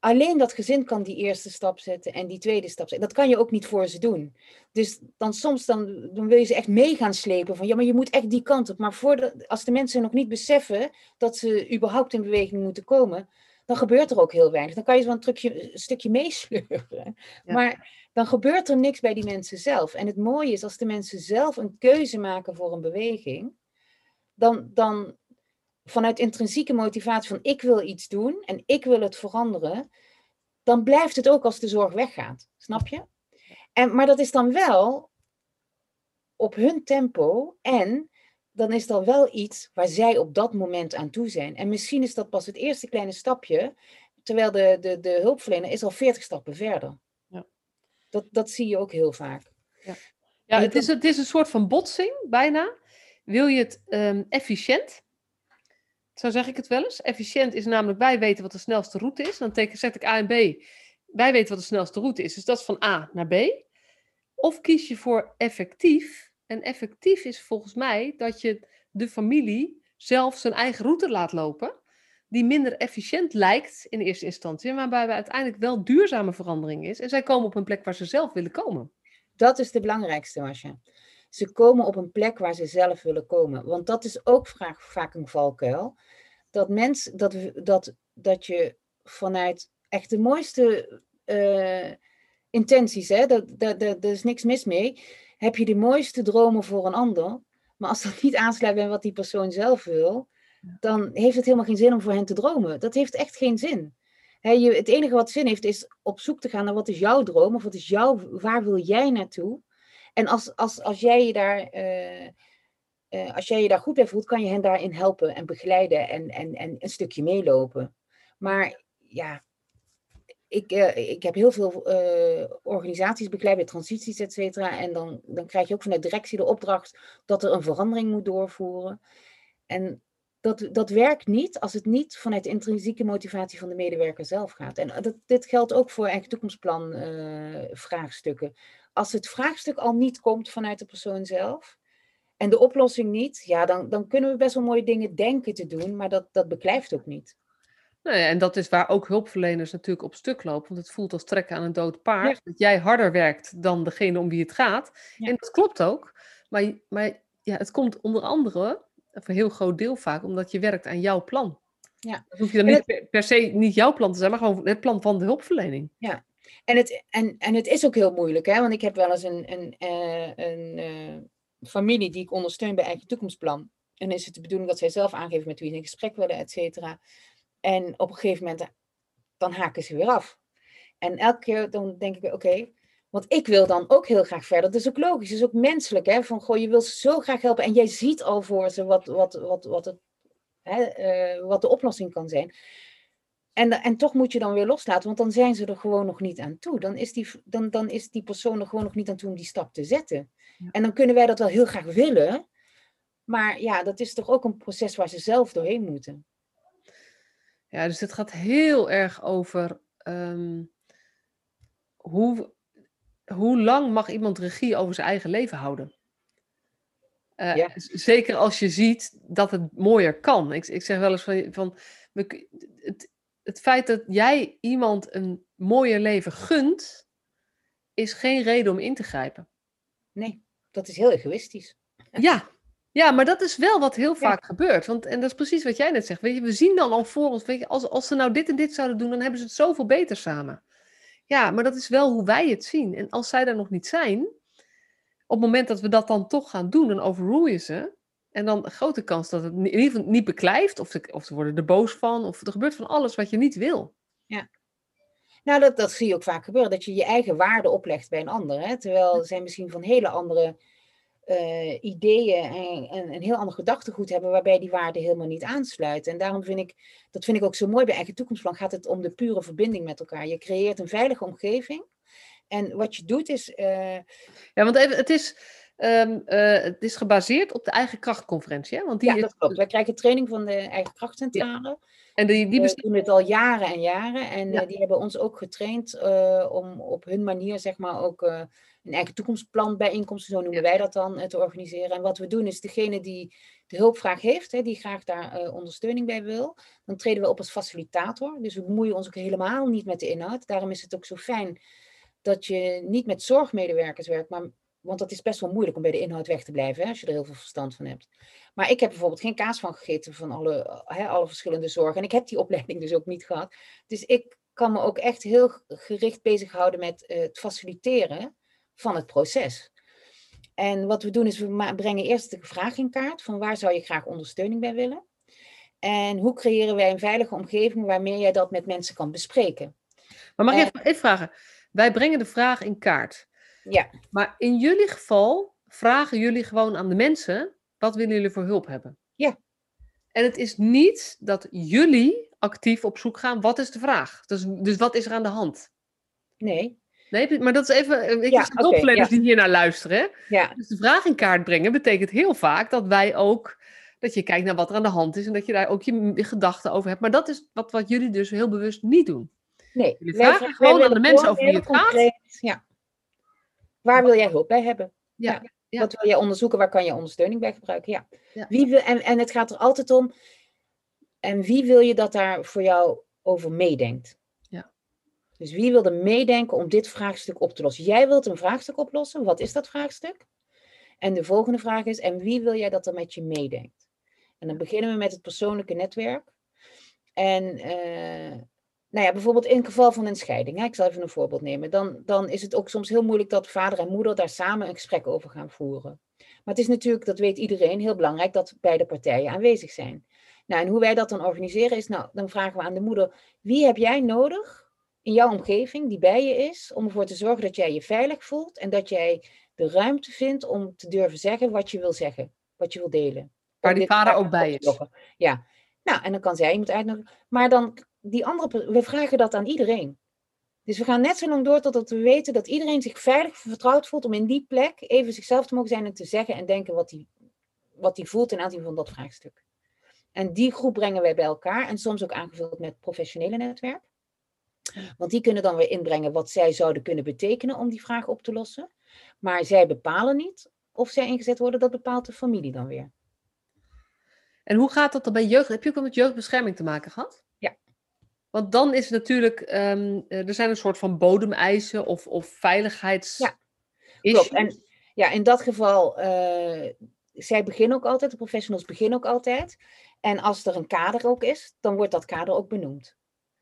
alleen dat gezin kan die eerste stap zetten en die tweede stap zetten. Dat kan je ook niet voor ze doen. Dus dan soms dan, dan wil je ze echt mee gaan slepen van ja, maar je moet echt die kant op. Maar voordat, als de mensen nog niet beseffen dat ze überhaupt in beweging moeten komen, dan gebeurt er ook heel weinig. Dan kan je zo een, trucje, een stukje meesleuren. Ja. Maar dan gebeurt er niks bij die mensen zelf. En het mooie is als de mensen zelf een keuze maken voor een beweging, dan, dan vanuit intrinsieke motivatie van ik wil iets doen en ik wil het veranderen, dan blijft het ook als de zorg weggaat. Snap je? En, maar dat is dan wel op hun tempo en dan is er wel iets waar zij op dat moment aan toe zijn. En misschien is dat pas het eerste kleine stapje, terwijl de, de, de hulpverlener is al 40 stappen verder. Ja. Dat, dat zie je ook heel vaak. Ja, ja het, is, het is een soort van botsing, bijna. Wil je het um, efficiënt? Zo zeg ik het wel eens. Efficiënt is namelijk wij weten wat de snelste route is. Dan teken, zet ik A en B. Wij weten wat de snelste route is. Dus dat is van A naar B. Of kies je voor effectief. En effectief is volgens mij dat je de familie zelf zijn eigen route laat lopen. Die minder efficiënt lijkt in eerste instantie. Maar waarbij uiteindelijk wel duurzame verandering is. En zij komen op een plek waar ze zelf willen komen. Dat is de belangrijkste, Masja. Ze komen op een plek waar ze zelf willen komen. Want dat is ook vaak een valkuil. Dat, mens, dat, dat, dat je vanuit echt de mooiste uh, intenties, hè, dat, dat, dat, is niks mis mee, heb je de mooiste dromen voor een ander. Maar als dat niet aansluit bij wat die persoon zelf wil, dan heeft het helemaal geen zin om voor hen te dromen. Dat heeft echt geen zin. je, het enige wat zin heeft, is op zoek te gaan naar wat is jouw droom of wat is jouw, waar wil jij naartoe? En als, als, als, jij je daar, uh, uh, als jij je daar goed bij voelt, kan je hen daarin helpen en begeleiden en, en, en een stukje meelopen. Maar ja, ik, uh, ik heb heel veel organisaties begeleid bij transities, et cetera. En dan, dan krijg je ook vanuit directie de opdracht dat er een verandering moet doorvoeren. En dat, dat werkt niet als het niet vanuit de intrinsieke motivatie van de medewerker zelf gaat. En dat, dit geldt ook voor eigen toekomstplan vraagstukken als het vraagstuk al niet komt vanuit de persoon zelf en de oplossing niet, ja, dan, dan kunnen we best wel mooie dingen denken te doen, maar dat, dat beklijft ook niet. En dat is waar ook hulpverleners natuurlijk op stuk lopen, want het voelt als trekken aan een dood paard. Dat jij harder werkt dan degene om wie het gaat. En dat klopt ook. Maar, maar ja, het komt onder andere, voor een heel groot deel vaak, omdat je werkt aan jouw plan. Ja. Dan hoef je dan niet per se niet jouw plan te zijn, maar gewoon het plan van de hulpverlening. Ja, en het, en, en het is ook heel moeilijk, hè? want ik heb wel eens een, een, uh, een uh, familie die ik ondersteun bij Eigen Toekomstplan. En is het de bedoeling dat zij zelf aangeven met wie ze in gesprek willen, et cetera. En op een gegeven moment, dan haken ze weer af. En elke keer dan denk ik, oké, want ik wil dan ook heel graag verder. Dat is ook logisch, dat is ook menselijk. Hè? Van, goh, je wil ze zo graag helpen en jij ziet al voor ze wat, wat, wat, wat, het, hè, uh, wat de oplossing kan zijn. En, en toch moet je dan weer loslaten, want dan zijn ze er gewoon nog niet aan toe. Dan is die, dan, dan is die persoon er gewoon nog niet aan toe om die stap te zetten. En dan kunnen wij dat wel heel graag willen, maar ja, dat is toch ook een proces waar ze zelf doorheen moeten. Ja, dus het gaat heel erg over ehm, hoe, hoe lang mag iemand regie over zijn eigen leven houden? Uh, ja. Zeker als je ziet dat het mooier kan. Ik, ik zeg wel eens van, van we, het, het feit dat jij iemand een mooier leven gunt, is geen reden om in te grijpen. Nee, dat is heel egoïstisch. Ja, ja maar dat is wel wat heel vaak gebeurt. Want, en dat is precies wat jij net zegt. Weet je, we zien dan al voor ons, weet je, als, als ze nou dit en dit zouden doen, dan hebben ze het zoveel beter samen. Ja, maar dat is wel hoe wij het zien. En als zij er nog niet zijn, op het moment dat we dat dan toch gaan doen, dan overrule je ze. En dan een grote kans dat het in ieder geval niet beklijft, of, ze, of ze worden er boos van, of er gebeurt van alles wat je niet wil. Ja. Nou, dat, dat zie je ook vaak gebeuren, dat je je eigen waarde oplegt bij een ander. Hè? Terwijl zij misschien van hele andere uh, ideeën en, en, een heel ander gedachtegoed hebben, waarbij die waarde helemaal niet aansluit. En daarom vind ik, dat vind ik ook zo mooi bij Eigen Toekomstplan, gaat het om de pure verbinding met elkaar. Je creëert een veilige omgeving. En wat je doet is. Uh... Ja, want even, het is Um, uh, het is gebaseerd op de eigen krachtconferentie. Hè? Want die ja, dat klopt. Wij krijgen training van de eigen krachtcentrale. En die, die We doen het al jaren en jaren. En uh, die hebben ons ook getraind uh, om op hun manier, zeg maar, ook een eigen toekomstplan bijeenkomsten, zo noemen wij dat dan, te organiseren. En wat we doen is, degene die de hulpvraag heeft, hè, die graag daar ondersteuning bij wil, dan treden we op als facilitator. Dus we bemoeien ons ook helemaal niet met de inhoud. Daarom is het ook zo fijn dat je niet met zorgmedewerkers werkt, maar want dat is best wel moeilijk om bij de inhoud weg te blijven, hè, als je er heel veel verstand van hebt. Maar ik heb bijvoorbeeld geen kaas van gegeten van alle, hè, alle verschillende zorgen. En ik heb die opleiding dus ook niet gehad. Dus ik kan me ook echt heel gericht bezighouden met uh, het faciliteren van het proces. En wat we doen is, we brengen eerst de vraag in kaart van waar zou je graag ondersteuning bij willen. En hoe creëren wij een veilige omgeving waarmee jij dat met mensen kan bespreken. Maar mag ik even vragen? Wij brengen de vraag in kaart. Ja. Maar in jullie geval vragen jullie gewoon aan de mensen wat willen jullie voor hulp hebben? Ja. En het is niet dat jullie actief op zoek gaan, wat is de vraag? Dus, dus wat is er aan de hand? Nee. Nee, maar dat is even, ik Ja, hulpverleners ja. die hier naar luisteren. Hè? Ja, Dus de vraag in kaart brengen betekent heel vaak dat wij ook, dat je kijkt naar wat er aan de hand is en dat je daar ook je gedachten over hebt. Maar dat is wat, wat jullie dus heel bewust niet doen. nee. Jullie vragen gewoon aan de mensen over wie het gaat. Ja. Waar wil jij hulp bij hebben? Ja, ja. Wat wil jij onderzoeken? Waar kan je ondersteuning bij gebruiken? Ja. Ja. Wie wil, en, en het gaat er altijd om. En wie wil je dat daar voor jou over meedenkt? Ja. Dus wie wil er meedenken om dit vraagstuk op te lossen? Jij wilt een vraagstuk oplossen. Wat is dat vraagstuk? En de volgende vraag is: en wie wil jij dat er met je meedenkt? En dan beginnen we met het persoonlijke netwerk. En eh, nou ja, bijvoorbeeld in het geval van een scheiding, hè, ik zal even een voorbeeld nemen, dan, dan is het ook soms heel moeilijk dat vader en moeder daar samen een gesprek over gaan voeren. Maar het is natuurlijk, dat weet iedereen, heel belangrijk dat beide partijen aanwezig zijn. Nou, en hoe wij dat dan organiseren is, nou, dan vragen we aan de moeder, wie heb jij nodig in jouw omgeving die bij je is, om ervoor te zorgen dat jij je veilig voelt en dat jij de ruimte vindt om te durven zeggen wat je wil zeggen, wat je wil delen. Waar die vader ook bij is. Ja, nou, en dan kan zij iemand uitnodigen. Maar dan, die andere, we vragen dat aan iedereen. Dus we gaan net zo lang door totdat we weten dat iedereen zich veilig vertrouwd voelt om in die plek even zichzelf te mogen zijn en te zeggen en denken wat hij wat die voelt ten aanzien van dat vraagstuk. En die groep brengen wij bij elkaar en soms ook aangevuld met professionele netwerk. Want die kunnen dan weer inbrengen wat zij zouden kunnen betekenen om die vraag op te lossen. Maar zij bepalen niet of zij ingezet worden, dat bepaalt de familie dan weer. En hoe gaat dat dan bij jeugd? Heb je ook met jeugdbescherming te maken gehad? Ja. Want dan is het natuurlijk, ehm, eh, er zijn een soort van bodemeisen of, of veiligheids. Ja. Klopt. En ja, in dat geval, eh, zij beginnen ook altijd, de professionals beginnen ook altijd. En als er een kader ook is, dan wordt dat kader ook benoemd.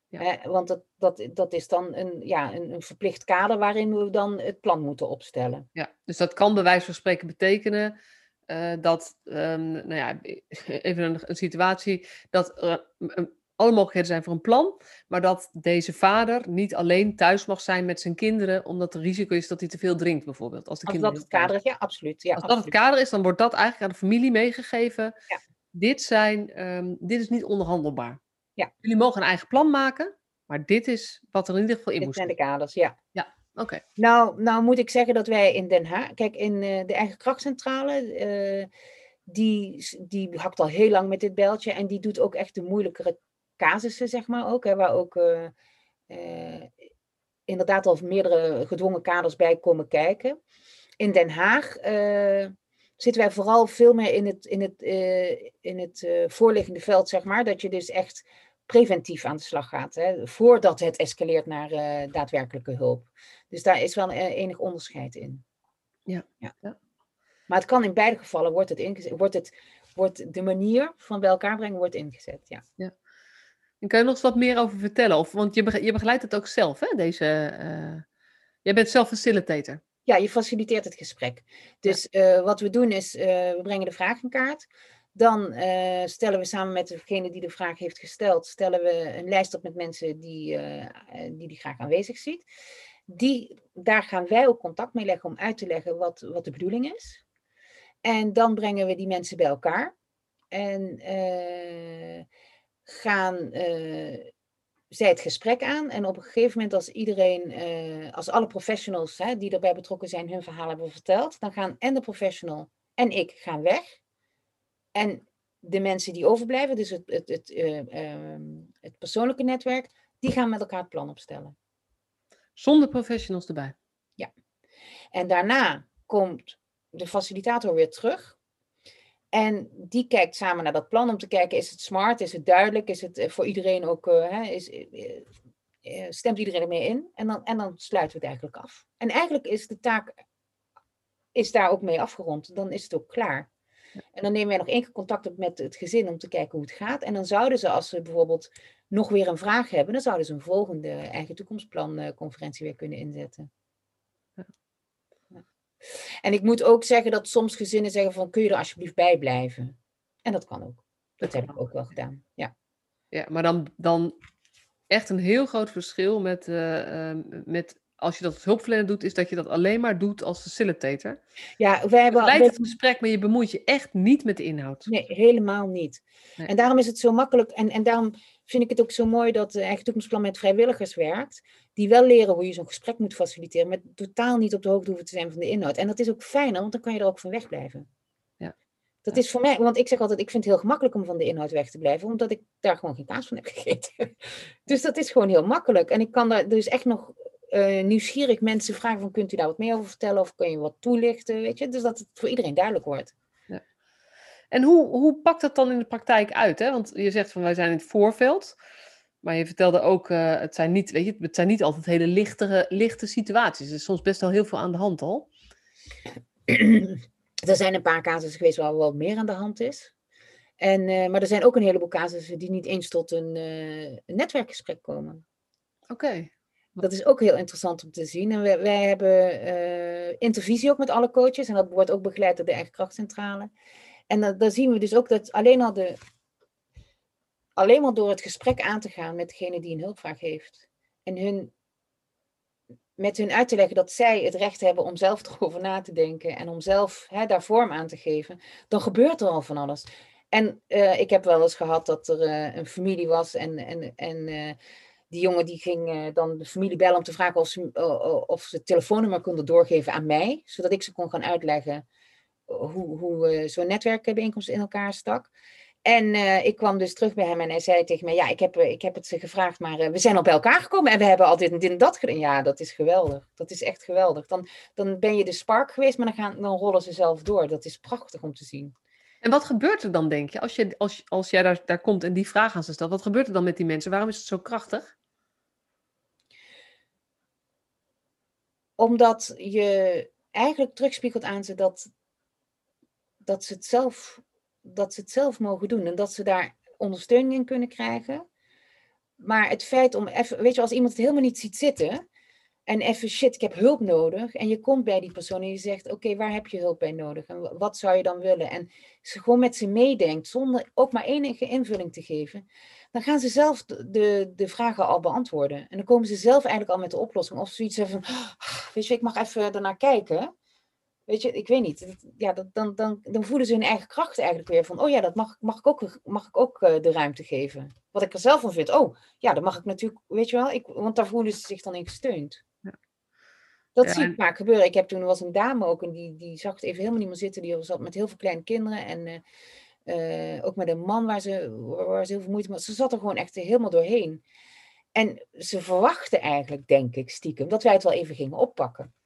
Ja. Hè, want dat, dat, dat is dan een, ja, een, een verplicht kader waarin we dan het plan moeten opstellen. Ja, dus dat kan bij wijze van spreken betekenen eh, dat, ehm, nou ja, even een, een situatie, dat er eh, alle mogelijkheden zijn voor een plan, maar dat deze vader niet alleen thuis mag zijn met zijn kinderen, omdat er risico is dat hij te veel drinkt, bijvoorbeeld. Als, de Als kinderen dat het kader is, ja, absoluut. Ja, Als dat het kader is, dan wordt dat eigenlijk aan de familie meegegeven. Ja. Dit, zijn, ehm, dit is niet onderhandelbaar. Ja. Jullie mogen een eigen plan maken, maar dit is wat er in ieder geval in Dit moet zijn de kaders, ja. Oké, Nou, nou moet ik zeggen dat wij in Den Haag, kijk, in eh, de eigen krachtcentrale, eh, die, die hakt al heel lang met dit bijltje en die doet ook echt de moeilijkere casussen, zeg maar ook, hè, waar ook eh, eh, inderdaad al meerdere gedwongen kaders bij komen kijken. In Den Haag eh, zitten wij vooral veel meer in het, in het, in het voorliggende veld, zeg maar, dat je dus echt preventief aan de slag gaat, hè, voordat het escaleert naar daadwerkelijke hulp. Dus daar is wel enig onderscheid in. Ja, ja. ja. Maar het kan in beide gevallen, wordt, het ingezet, wordt, het, wordt de manier van bij elkaar brengen wordt ingezet. Ja. En kan je nog eens wat meer over vertellen? Of, want je, bege- je begeleidt het ook zelf, hè? Deze, eh, jij bent zelf facilitator. ja, je faciliteert het gesprek. Dus eh, wat we doen is, eh, we brengen de vraag in kaart. Dan stellen we samen met degene die de vraag heeft gesteld, stellen we een lijst op met mensen die die, die graag aanwezig ziet. Die, daar gaan wij ook contact mee leggen om uit te leggen wat, wat de bedoeling is. En dan brengen we die mensen bij elkaar. En gaan eh, zij het gesprek aan. En op een gegeven moment, als iedereen, eh, als alle professionals hè, die erbij betrokken zijn, hun verhaal hebben verteld, dan gaan en de professional en ik gaan weg. En de mensen die overblijven, dus het, het, het, eh, ehm, het persoonlijke netwerk, die gaan met elkaar het plan opstellen. Zonder professionals erbij. En daarna komt de facilitator weer terug. En die kijkt samen naar dat plan om te kijken, is het smart, is het duidelijk, is het eh, voor iedereen ook, eh, hè, is, eh, stemt iedereen ermee in? En dan, en dan sluiten we het eigenlijk af. En eigenlijk is de taak is daar ook mee afgerond. Dan is het ook klaar. En dan nemen wij nog één keer contact op met het gezin om te kijken hoe het gaat. En dan zouden ze, als ze bijvoorbeeld nog weer een vraag hebben, dan zouden ze een volgende eigen toekomstplan eh, conferentie weer kunnen inzetten. En ik moet ook zeggen dat soms gezinnen zeggen van kun je er alsjeblieft bij blijven. En dat kan ook. Dat heb ik ook wel gedaan. Ja. Ja, maar dan, dan echt een heel groot verschil met, eh, ehm, met als je dat als hulpverlener doet, is dat je dat alleen maar doet als facilitator. Ja, wij hebben... Lijkt het gesprek, maar je bemoeit je echt niet met de inhoud. Nee, helemaal niet. En daarom is het zo makkelijk, en, en daarom vind ik het ook zo mooi dat het eigen toekomstplan met vrijwilligers werkt, die wel leren hoe je zo'n gesprek moet faciliteren, met totaal niet op de hoogte hoeven te zijn van de inhoud. En dat is ook fijner, want dan kan je er ook van wegblijven. Ja. Dat is voor mij, want ik zeg altijd, ik vind het heel gemakkelijk om van de inhoud weg te blijven, omdat ik daar gewoon geen kaas van heb gegeten. dus dat is gewoon heel makkelijk. En ik kan daar dus echt nog uh, nieuwsgierig mensen vragen van, kunt u daar wat meer over vertellen of kun je wat toelichten, weet je? Dus dat het voor iedereen duidelijk wordt. Ja. En hoe, hoe pakt dat dan in de praktijk uit? Hè? Want je zegt van, wij zijn in het voorveld. Maar je vertelde ook, uh, het, zijn niet, weet je, het zijn niet altijd hele lichtere, lichte situaties. Er is soms best wel heel veel aan de hand al. er zijn een paar casussen geweest waar wel meer aan de hand is. En, uh, maar er zijn ook een heleboel casussen die niet eens tot een, uh, een netwerkgesprek komen. Oké. Dat is ook heel interessant om te zien. En wij, wij hebben uh, intervisie ook met alle coaches. En dat wordt ook begeleid door de eigen krachtcentrale. En dan, dan zien we dus ook dat alleen al de alleen maar door het gesprek aan te gaan met degene die een hulpvraag heeft. En hun, met hun uit te leggen dat zij het recht hebben om zelf erover na te denken en om zelf hè, daar vorm aan te geven, dan gebeurt er al van alles. En uh, ik heb wel eens gehad dat er uh, een familie was en, en, en uh, die jongen die ging dan de familie bellen om te vragen of ze, of ze het telefoonnummer konden doorgeven aan mij, zodat ik ze kon gaan uitleggen hoe, hoe zo'n netwerkbijeenkomst in elkaar stak. En uh, ik kwam dus terug bij hem en hij zei tegen mij: Ja, ik heb, eh, ik heb het ze gevraagd, maar uh, we zijn al bij elkaar gekomen en we hebben al dit en dit en dat gedaan. Ja, dat is geweldig. Dat is echt geweldig. Dan, dan ben je de spark geweest, maar dan, gaan, dan rollen ze zelf door. Dat is prachtig om te zien. En wat gebeurt er dan, denk je, als, je, als, als jij daar, daar komt en die vraag aan ze stelt? Wat gebeurt er dan met die mensen? Waarom is het zo krachtig? Omdat je eigenlijk terugspiegelt aan ze dat, dat ze het zelf dat ze het zelf mogen doen en dat ze daar ondersteuning in kunnen krijgen. Maar het feit om even, weet je, als iemand het helemaal niet ziet zitten en even shit, ik heb hulp nodig. En je komt bij die persoon en je zegt, oké, waar heb je hulp bij nodig? En wat zou je dan willen? En ze gewoon met ze meedenkt, zonder ook maar enige invulling te geven. Dan gaan ze zelf de, de, vragen al beantwoorden. En dan komen ze zelf eigenlijk al met de oplossing. Of zoiets van, ah, weet je, ik mag even ernaar kijken. Weet je, ik weet niet. Ja, dat, dan, dan, dan voelen ze hun eigen kracht eigenlijk weer van, oh ja, dat mag, mag ik ook, mag ik ook uh, de ruimte geven. Wat ik er zelf van vind, oh ja, dat mag ik natuurlijk, weet je wel, ik, want daar voelen ze zich dan in gesteund. Ja. Dat ja, zie ik vaak gebeuren. Ik heb toen was een dame ook en die, die zag het even helemaal niet meer zitten. Die zat met heel veel kleine kinderen en uh, uh, ook met een man waar ze, waar ze heel veel moeite mee Ze zat er gewoon echt helemaal doorheen. En ze verwachtte eigenlijk, denk ik, stiekem, dat wij het wel even gingen oppakken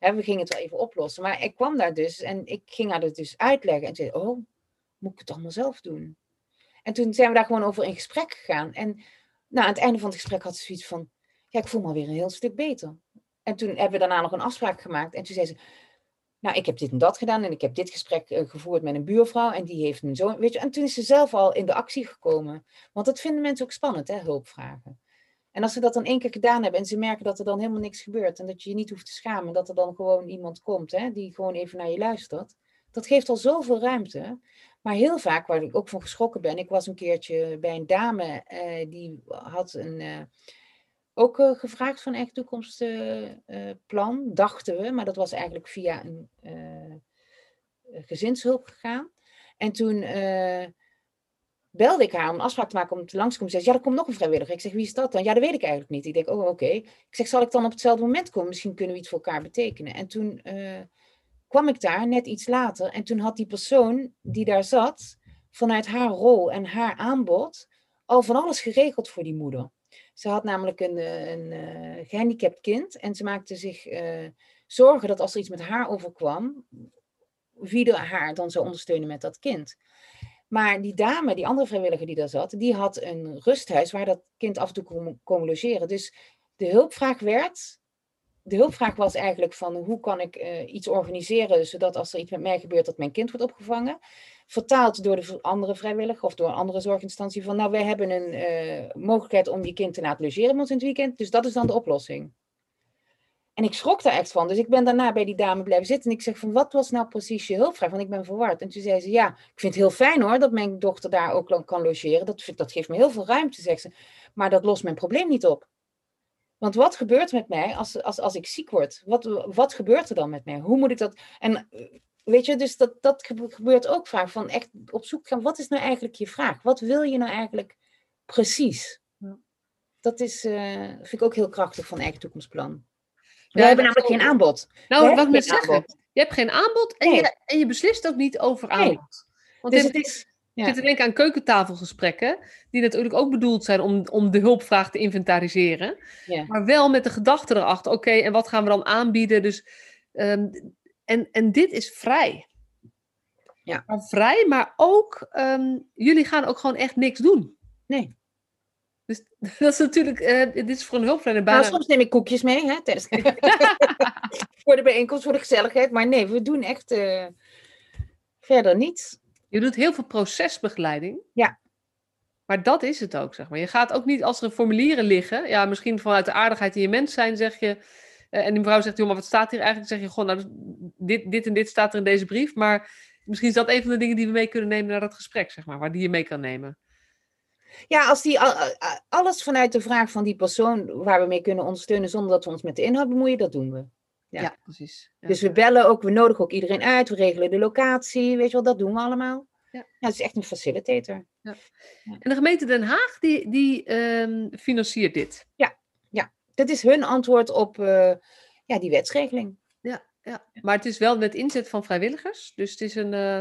we gingen het wel even oplossen. Maar ik kwam daar dus en ik ging haar dat dus uitleggen. En zei, oh, moet ik het allemaal zelf doen? En toen zijn we daar gewoon over in gesprek gegaan. En nou, aan het einde van het gesprek had ze zoiets van, ja, ik voel me alweer een heel stuk beter. En toen hebben we daarna nog een afspraak gemaakt. En toen zei ze, nou, ik heb dit en dat gedaan en ik heb dit gesprek uh, gevoerd met een buurvrouw en die heeft een zoon, weet je. En toen is ze zelf al in de actie gekomen. Want dat vinden mensen ook spannend, hè, hulpvragen. En als ze dat dan één keer gedaan hebben en ze merken dat er dan helemaal niks gebeurt en dat je je niet hoeft te schamen, dat er dan gewoon iemand komt hè, die gewoon even naar je luistert, dat geeft al zoveel ruimte. Maar heel vaak, waar ik ook van geschrokken ben, ik was een keertje bij een dame eh, die had een, uh, ook uh, gevraagd van echt toekomstplan, dachten we, maar dat was eigenlijk via een gezinshulp gegaan. En toen belde ik haar om afspraak te maken om te langskomen. Ze zei, ja, er komt nog een vrijwilliger. Ik zeg, wie is dat dan? Ja, dat weet ik eigenlijk niet. Ik denk, oh, oké. Ik zeg, zal ik dan op hetzelfde moment komen? Misschien kunnen we iets voor elkaar betekenen. En toen uh, kwam ik daar, net iets later. En toen had die persoon die daar zat, vanuit haar rol en haar aanbod, al van alles geregeld voor die moeder. Ze had namelijk een, een uh, gehandicapt kind. En ze maakte zich zorgen dat als er iets met haar overkwam, wie haar dan zou ondersteunen met dat kind. Maar die dame, die andere vrijwilliger die daar zat, die had een rusthuis waar dat kind af en toe kon, logeren. Dus de hulpvraag werd, de hulpvraag was eigenlijk van hoe kan ik uh, iets organiseren zodat als er iets met mij gebeurt dat mijn kind wordt opgevangen. Vertaald door de andere vrijwilliger of door een andere zorginstantie van nou wij hebben een uh, mogelijkheid om je kind te laten logeren in het weekend. Dus dat is dan de oplossing. En ik schrok daar echt van. Dus ik ben daarna bij die dame blijven zitten. En ik zeg van, wat was nou precies je hulpvraag? Want ik ben verward. En toen zei ze, ja, ik vind het heel fijn hoor, dat mijn dochter daar ook kan logeren. Dat, dat geeft me heel veel ruimte, zegt ze. Maar dat lost mijn probleem niet op. Want wat gebeurt met mij als, als, als ik ziek word? Wat, wat gebeurt er dan met mij? Hoe moet ik dat... En weet je, dus dat, dat gebeurt ook vaak. Van echt op zoek gaan, wat is nou eigenlijk je vraag? Wat wil je nou eigenlijk precies? Dat is, uh, vind ik ook heel krachtig van Eigen Toekomstplan. We hebben namelijk geen aanbod. Nou, wat ik moet zeggen, je hebt geen aanbod en, je, en je beslist ook niet over aanbod. Want dus het is... Ja. Ik zit te denken aan keukentafelgesprekken, die natuurlijk ook bedoeld zijn om, om de hulpvraag te inventariseren. Ja. Maar wel met de gedachte erachter, oké, en wat gaan we dan aanbieden? Dus, um, en, en dit is vrij. Ja. Maar vrij, maar ook, um, jullie gaan ook gewoon echt niks doen. Nee. Dus dat is natuurlijk, uh, dit is voor een hulpverlener bijna... Nou, soms neem ik koekjes mee, hè, voor de bijeenkomst, voor de gezelligheid. Maar nee, we doen echt uh, verder niets. Je doet heel veel procesbegeleiding. Ja. Maar dat is het ook, zeg maar. Je gaat ook niet als er formulieren liggen. Ja, misschien vanuit de aardigheid in je mens zijn, zeg je. Uh, en die mevrouw zegt, joh, maar wat staat hier eigenlijk? zeg je gewoon, nou, dit, dit en dit staat er in deze brief. Maar misschien is dat een van de dingen die we mee kunnen nemen naar dat gesprek, zeg maar. Waar die je mee kan nemen. Ja, als die alles vanuit de vraag van die persoon waar we mee kunnen ondersteunen zonder dat we ons met de inhoud bemoeien, dat doen we. Ja, precies. Dus we bellen ook, we nodigen ook iedereen uit, we regelen de locatie, weet je wel, dat doen we allemaal. Ja. ja het is echt een facilitator. Ja. En de gemeente Den Haag, die, die ehm, financiert dit? Ja, ja, dat is hun antwoord op uh, ja, die wetsregeling. Ja, ja, maar het is wel met inzet van vrijwilligers, dus het is een, uh,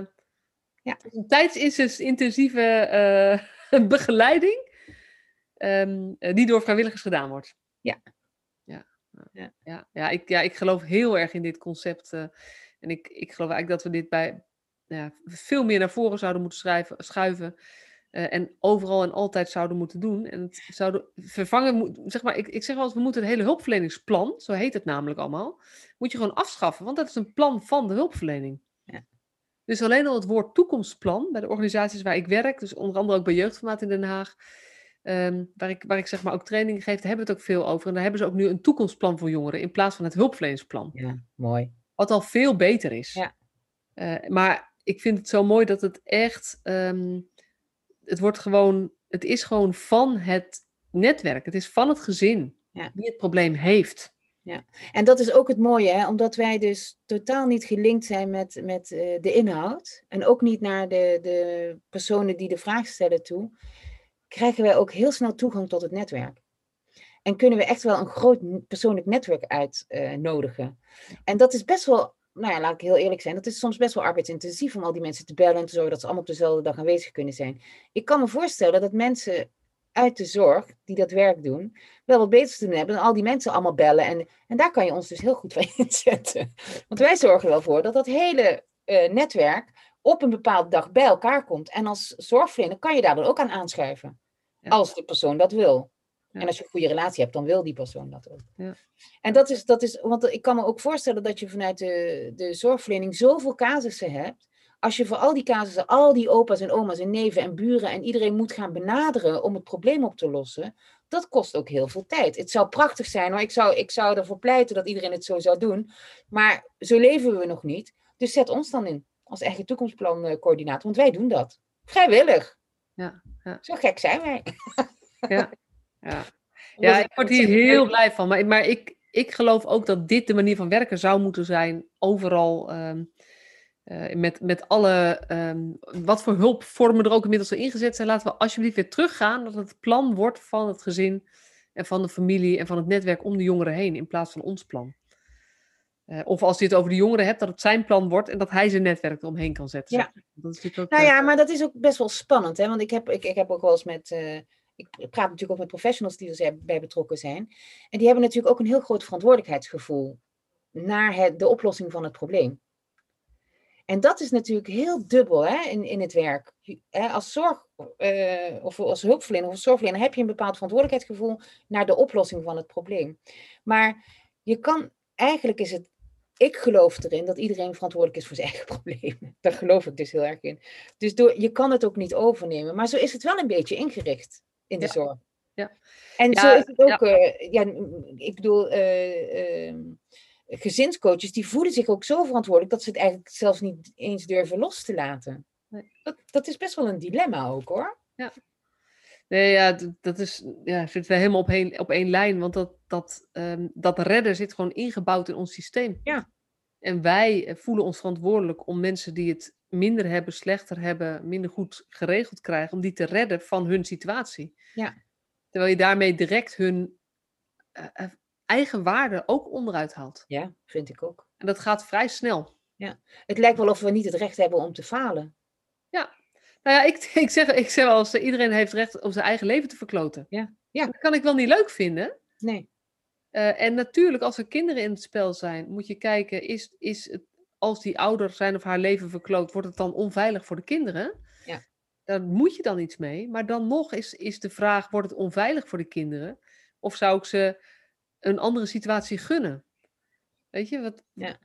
ja. een tijdsintensieve uh, begeleiding um, die door vrijwilligers gedaan wordt. Ja, ja, ja, ja, ik, ja, ik geloof heel erg in dit concept. Uh, en ik, ik geloof eigenlijk dat we dit bij ja, veel meer naar voren zouden moeten schrijven, schuiven. Uh, en overal en altijd zouden moeten doen. En het zouden vervangen, zeg maar, ik, ik zeg wel eens, we moeten het hele hulpverleningsplan, zo heet het namelijk allemaal, moet je gewoon afschaffen, want dat is een plan van de hulpverlening. Dus alleen al het woord toekomstplan bij de organisaties waar ik werk, dus onder andere ook bij Jeugdformaat in Den Haag, Ehm, waar, ik, waar ik zeg maar ook trainingen geef, daar hebben we het ook veel over. En daar hebben ze ook nu een toekomstplan voor jongeren in plaats van het hulpverleningsplan. Ja, mooi. Wat al veel beter is. Ja. Uh, maar ik vind het zo mooi dat het echt, um, het wordt gewoon, het is gewoon van het netwerk. Het is van het gezin ja. die het probleem heeft. Ja, en dat is ook het mooie, hè? omdat wij dus totaal niet gelinkt zijn met, met uh, de inhoud. En ook niet naar de, de personen die de vraag stellen toe krijgen wij ook heel snel toegang tot het netwerk. En kunnen we echt wel een groot persoonlijk netwerk uitnodigen. Uh, en dat is best wel, nou ja, laat ik heel eerlijk zijn, dat is soms best wel arbeidsintensief om al die mensen te bellen en te zorgen dat ze allemaal op dezelfde dag aanwezig kunnen zijn. Ik kan me voorstellen dat mensen uit de zorg die dat werk doen, wel wat beter te doen hebben dan al die mensen allemaal bellen. En, en daar kan je ons dus heel goed van inzetten. Want wij zorgen wel voor dat dat hele uh, netwerk op een bepaalde dag bij elkaar komt. En als zorgverlener kan je daar dan ook aan aanschuiven. Als de persoon dat wil. En als je een goede relatie hebt, dan wil die persoon dat ook. Ja. En dat is, dat is, want ik kan me ook voorstellen dat je vanuit de, de zorgverlening zoveel casussen hebt. Als je voor al die casussen, al die opa's en oma's en neven en buren en iedereen moet gaan benaderen om het probleem op te lossen, dat kost ook heel veel tijd. Het zou prachtig zijn, maar ik zou, ik zou ervoor pleiten dat iedereen het zo zou doen. Maar zo leven we nog niet. Dus zet ons dan in als eigen toekomstplancoördinator, want wij doen dat. Vrijwillig. Ja, ja. Zo gek zijn wij. Ja, ja. ja ik word hier heel blij van. Maar, maar ik, ik geloof ook dat dit de manier van werken zou moeten zijn overal. Um, uh, met, met alle, um, wat voor hulpvormen er ook inmiddels al ingezet zijn, laten we alsjeblieft weer teruggaan dat het plan wordt van het gezin en van de familie en van het netwerk om de jongeren heen, in plaats van ons plan. Uh, of als je het over de jongeren hebt, dat het zijn plan wordt en dat hij zijn netwerk eromheen kan zetten. Ja. Dat is ook, nou ja, uh, maar dat is ook best wel spannend. Hè? Want ik heb, ik, ik heb ook wel eens met. Uh, ik praat natuurlijk ook met professionals die er bij betrokken zijn. En die hebben natuurlijk ook een heel groot verantwoordelijkheidsgevoel naar het, de oplossing van het probleem. En dat is natuurlijk heel dubbel hè, in, in het werk. Als zorg of als hulpverlener of als zorgverlener heb je een bepaald verantwoordelijkheidsgevoel naar de oplossing van het probleem. Maar je kan, eigenlijk is het ik geloof erin dat iedereen verantwoordelijk is voor zijn eigen problemen. Daar geloof ik dus heel erg in. Dus door, je kan het ook niet overnemen. Maar zo is het wel een beetje ingericht in de ja. zorg. Ja. En zo is het ook, ja. Uh, ja ik bedoel, uh, uh, gezinscoaches die voelen zich ook zo verantwoordelijk dat ze het eigenlijk zelfs niet eens durven los te laten. Nee. Dat, dat is best wel een dilemma ook hoor. Ja. Nee, ja, dat is, ja, zitten we helemaal op één, op één lijn. Want dat, dat, ehm, dat redden zit gewoon ingebouwd in ons systeem. Ja. En wij voelen ons verantwoordelijk om mensen die het minder hebben, slechter hebben, minder goed geregeld krijgen, om die te redden van hun situatie. Ja. Terwijl je daarmee direct hun eh, eh, eigen waarde ook onderuit haalt. Ja, vind ik ook. En dat gaat vrij snel. Het lijkt wel of we niet het recht hebben om te falen. Nou ja, ik, ik, zeg, ik zeg wel eens, iedereen heeft recht om zijn eigen leven te verkloten. Ja, ja. Dat kan ik wel niet leuk vinden. Nee. Eh, en natuurlijk, als er kinderen in het spel zijn, moet je kijken, is, is het, als die ouder zijn of haar leven verkloot, wordt het dan onveilig voor de kinderen? Ja. Daar moet je dan iets mee. Maar dan nog is, is de vraag, wordt het onveilig voor de kinderen? Of zou ik ze een andere situatie gunnen? Weet je, wat, Ja.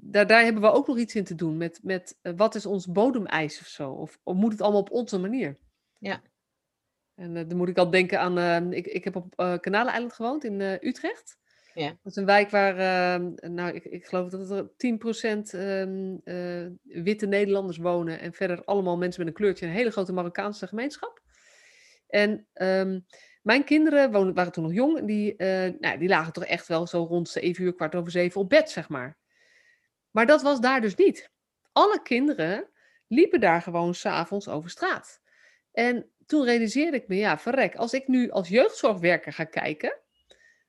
daar, daar hebben we ook nog iets in te doen met, met eh, wat is ons bodemeis of zo? Of, of moet het allemaal op onze manier? Ja. En eh, dan moet ik al denken aan, eh, ik, ik heb op Kanaleiland gewoond in Utrecht. Ja. Dat is een wijk waar, nou, ik, ik geloof dat er 10% ehm, eh, witte Nederlanders wonen. En verder allemaal mensen met een kleurtje. Een hele grote Marokkaanse gemeenschap. En ehm, mijn kinderen woonden, waren toen nog jong. En die, eh, nou, die lagen toch echt wel zo rond 7 uur, kwart over zeven op bed, zeg maar. Maar dat was daar dus niet. Alle kinderen liepen daar gewoon s'avonds over straat. En toen realiseerde ik me, ja, verrek, als ik nu als jeugdzorgwerker ga kijken,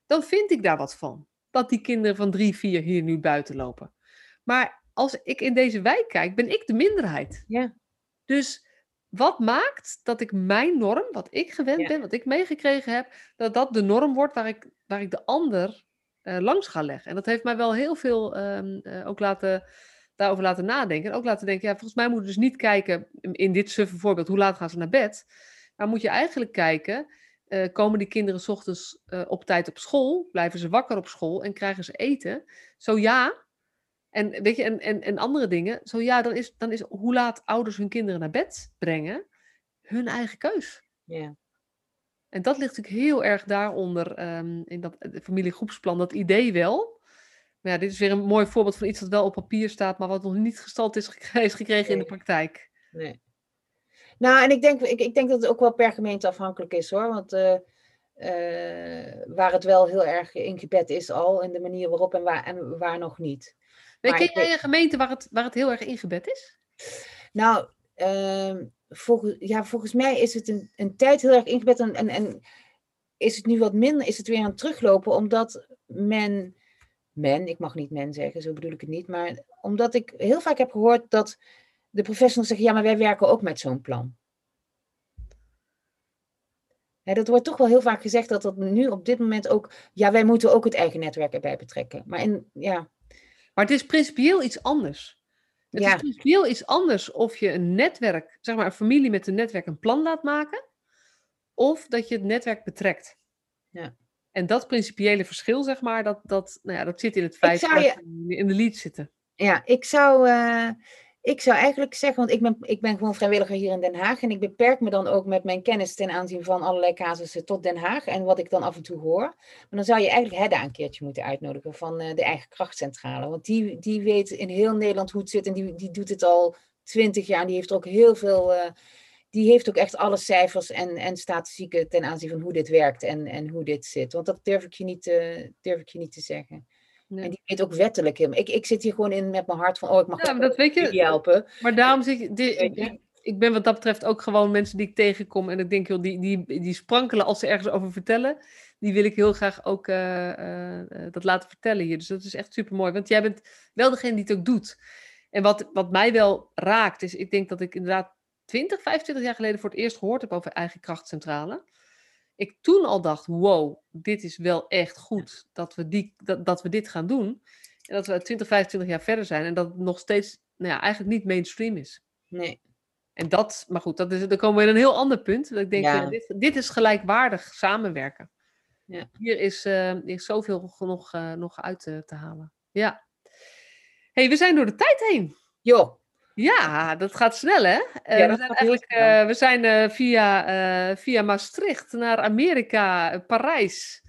dan vind ik daar wat van. Dat die kinderen van drie, vier hier nu buiten lopen. Maar als ik in deze wijk kijk, ben ik de minderheid. Ja. Dus wat maakt dat ik mijn norm, wat ik gewend Ja. ben, wat ik meegekregen heb, dat dat de norm wordt waar ik, waar ik de ander eh, langs ga leggen. En dat heeft mij wel heel veel ehm, eh, ook laten, daarover laten nadenken. En ook laten denken, ja, volgens mij moeten we dus niet kijken, in dit suffe voorbeeld, hoe laat gaan ze naar bed? Maar moet je eigenlijk kijken, eh, komen die kinderen 's ochtends op tijd op school? Blijven ze wakker op school en krijgen ze eten? Zo ja. En, weet je, en, en, en andere dingen. Zo ja, dan is, dan is hoe laat ouders hun kinderen naar bed brengen hun eigen keus. Ja. En dat ligt natuurlijk heel erg daaronder ehm, in dat eh, familiegroepsplan, dat idee wel. Maar ja, dit is weer een mooi voorbeeld van iets dat wel op papier staat, maar wat nog niet gestald is is gekregen in de praktijk. Nee. Nou, en ik denk, ik, ik denk dat het ook wel per gemeente afhankelijk is hoor. Want eh, eh, waar het wel heel erg ingebed is al, in de manier waarop en waar, en waar nog niet. Weet, Maar ken jij een gemeente waar het, waar het heel erg ingebed is? Nou, ehm, volgens, ja, volgens mij is het een, een tijd heel erg ingebed en, en, en is het nu wat minder, is het weer aan het teruglopen, omdat men, men, ik mag niet men zeggen, zo bedoel ik het niet, maar omdat ik heel vaak heb gehoord dat de professionals zeggen, ja, maar wij werken ook met zo'n plan. Dat wordt toch wel heel vaak gezegd dat dat nu op dit moment ook, ja, wij moeten ook het eigen netwerk erbij betrekken. Maar in, ja, Maar het is principieel iets anders. Het Ja. is principieel iets anders of je een netwerk, zeg maar een familie met een netwerk een plan laat maken, of dat je het netwerk betrekt. Ja. En dat principiële verschil, zeg maar, dat, dat, nou ja, dat zit in het feit dat je- in de lead zitten. Ja, ik zou, eh, ik zou eigenlijk zeggen, want ik ben, ik ben gewoon vrijwilliger hier in Den Haag en ik beperk me dan ook met mijn kennis ten aanzien van allerlei casussen tot Den Haag en wat ik dan af en toe hoor. Maar dan zou je eigenlijk Hedda een keertje moeten uitnodigen van eh, de eigen krachtcentrale, want die, die weet in heel Nederland hoe het zit en die, die doet het al twintig jaar en die heeft ook heel veel, eh, die heeft ook echt alle cijfers en, en statistieken ten aanzien van hoe dit werkt en, en hoe dit zit. Want dat durf ik je niet, durf ik je niet te zeggen. En die weet ook wettelijk helemaal. Ik, ik zit hier gewoon in met mijn hart van, oh, ik mag Ja, dat weet je- helpen. Maar daarom zeg ik, ik ben wat dat betreft ook gewoon mensen die ik tegenkom. En ik denk, joh, die, die, die sprankelen als ze ergens over vertellen. Die wil ik heel graag ook eh, eh, eh, dat laten vertellen hier. Dus dat is echt super mooi. Want jij bent wel degene die het ook doet. En wat, wat mij wel raakt, is ik denk dat ik inderdaad 20, 25 jaar geleden voor het eerst gehoord heb over eigen krachtcentrale. Ik toen al dacht, wow, dit is wel echt goed dat we, die, dat, dat we dit gaan doen. En dat we 20, 25 jaar verder zijn en dat het nog steeds nou ja, eigenlijk niet mainstream is. Nee. En dat, maar goed, dat is, dan komen we in een heel ander punt. Dat ik denk, Ja. ja, dit, dit is gelijkwaardig samenwerken. Ja. Hier is, eh, is zoveel nog, eh, nog uit te, te halen. Ja. hey, we zijn door de tijd heen. Joh, Ja, dat gaat snel, hè? Eh, Ja, we zijn eigenlijk eh, we zijn eh, via, eh, via Maastricht naar Amerika, eh, Parijs,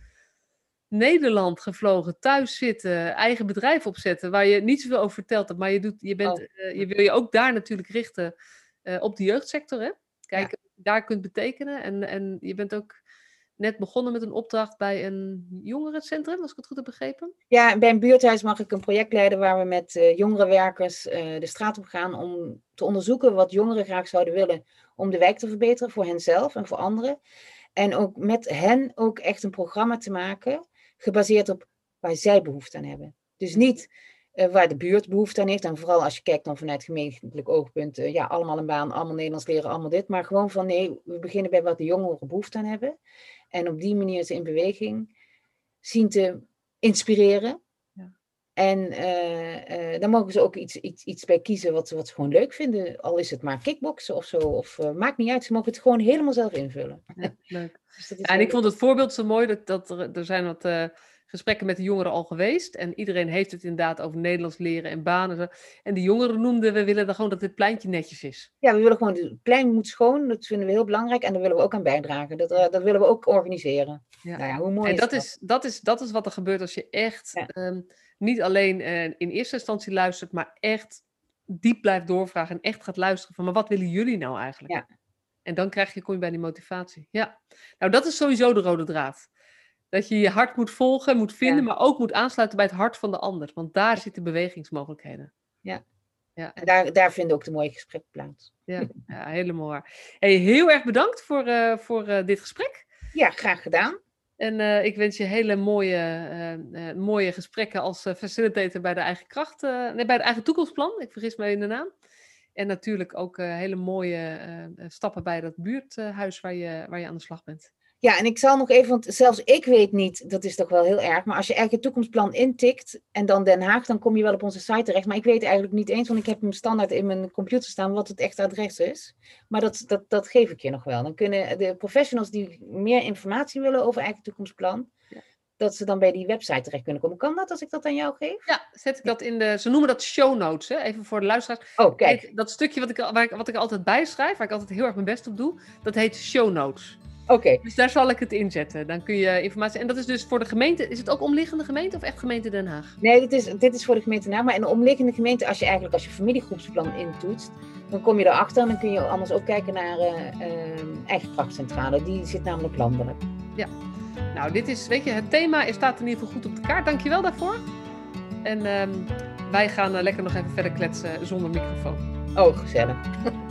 Nederland gevlogen, thuis zitten, eigen bedrijf opzetten, waar je niet zoveel over verteld hebt, maar je, doet, je, bent, Oh. eh, je wil je ook daar natuurlijk richten eh, op de jeugdsector, hè? Kijken wat je daar kunt betekenen. En, en je bent ook net begonnen met een opdracht bij een jongerencentrum, als ik het goed heb begrepen. Ja, bij een buurthuis mag ik een project leiden waar we met uh, jongerenwerkers uh, de straat op gaan om te onderzoeken wat jongeren graag zouden willen om de wijk te verbeteren voor henzelf en voor anderen. En ook met hen ook echt een programma te maken, gebaseerd op waar zij behoefte aan hebben. Dus niet waar de buurt behoefte aan heeft. En vooral als je kijkt dan vanuit gemeentelijk oogpunt, uh, ja, allemaal een baan, allemaal Nederlands leren, allemaal dit. Maar gewoon van nee, we beginnen bij wat de jongeren behoefte aan hebben. En op die manier ze in beweging zien te inspireren. Ja. En uh, dan mogen ze ook iets, iets, iets bij kiezen wat, wat ze gewoon leuk vinden. Al is het maar kickboksen of zo. Of maakt niet uit, ze mogen het gewoon helemaal zelf invullen. Ja, leuk. dus ja, en ik vond het voorbeeld zo mooi dat, dat er, er zijn wat gesprekken met de jongeren al geweest. En iedereen heeft het inderdaad over Nederlands leren en banen. En de jongeren noemden, we willen dan gewoon dat dit pleintje netjes is. Ja, we willen gewoon, het plein moet schoon. Dat vinden we heel belangrijk. En daar willen we ook aan bijdragen. Dat, uh, dat willen we ook organiseren. Ja. Nou ja, hoe mooi en is dat, dat? Is, dat, is, dat is wat er gebeurt als je echt ja. um, niet alleen uh, in eerste instantie luistert, maar echt diep blijft doorvragen en echt gaat luisteren van, maar wat willen jullie nou eigenlijk? Ja. En dan krijg je, kom je bij die motivatie. Ja, nou dat is sowieso de rode draad. Dat je je hart moet volgen, moet vinden, ja. maar ook moet aansluiten bij het hart van de ander. Want daar zitten bewegingsmogelijkheden. Ja. ja. En daar, daar vinden ook de mooie gesprekken plaats. Ja, ja helemaal waar. Hey, heel erg bedankt voor, uh, voor uh, dit gesprek. Ja, graag gedaan. En uh, ik wens je hele mooie, mooie gesprekken als facilitator bij de eigen kracht, nee, bij het eigen toekomstplan. Ik vergis me in de naam. En natuurlijk ook hele mooie stappen bij dat buurthuis waar je, waar je aan de slag bent. Ja, en ik zal nog even, want zelfs ik weet niet, dat is toch wel heel erg, maar als je eigenlijk het toekomstplan intikt en dan Den Haag, dan kom je wel op onze site terecht. Maar ik weet eigenlijk niet eens, want ik heb hem standaard in mijn computer staan, wat het echte adres is. Maar dat, dat, dat geef ik je nog wel. Dan kunnen de professionals die meer informatie willen over eigen toekomstplan, ja. dat ze dan bij die website terecht kunnen komen. Kan dat als ik dat aan jou geef? Ja, zet ik dat in de, ze noemen dat show notes, hè? even voor de luisteraars. Oh, kijk. Dat stukje wat ik, waar ik, wat ik altijd bijschrijf, waar ik altijd heel erg mijn best op doe, dat heet show notes. Oké. Okay. Dus daar zal ik het inzetten. Dan kun je informatie. En dat is dus voor de gemeente. Is het ook omliggende gemeente of echt gemeente Den Haag? Nee, dit is, dit is voor de gemeente Den Haag. Maar in de omliggende gemeente, als je eigenlijk als je familiegroepsplan intoetst, dan kom je erachter. En dan kun je anders ook kijken naar uh, uh, eigen krachtcentrale. Die zit namelijk landelijk. Ja. Nou, dit is, weet je, het thema staat in ieder geval goed op de kaart. Dankjewel daarvoor. En uh, wij gaan uh, lekker nog even verder kletsen zonder microfoon. Oh, gezellig.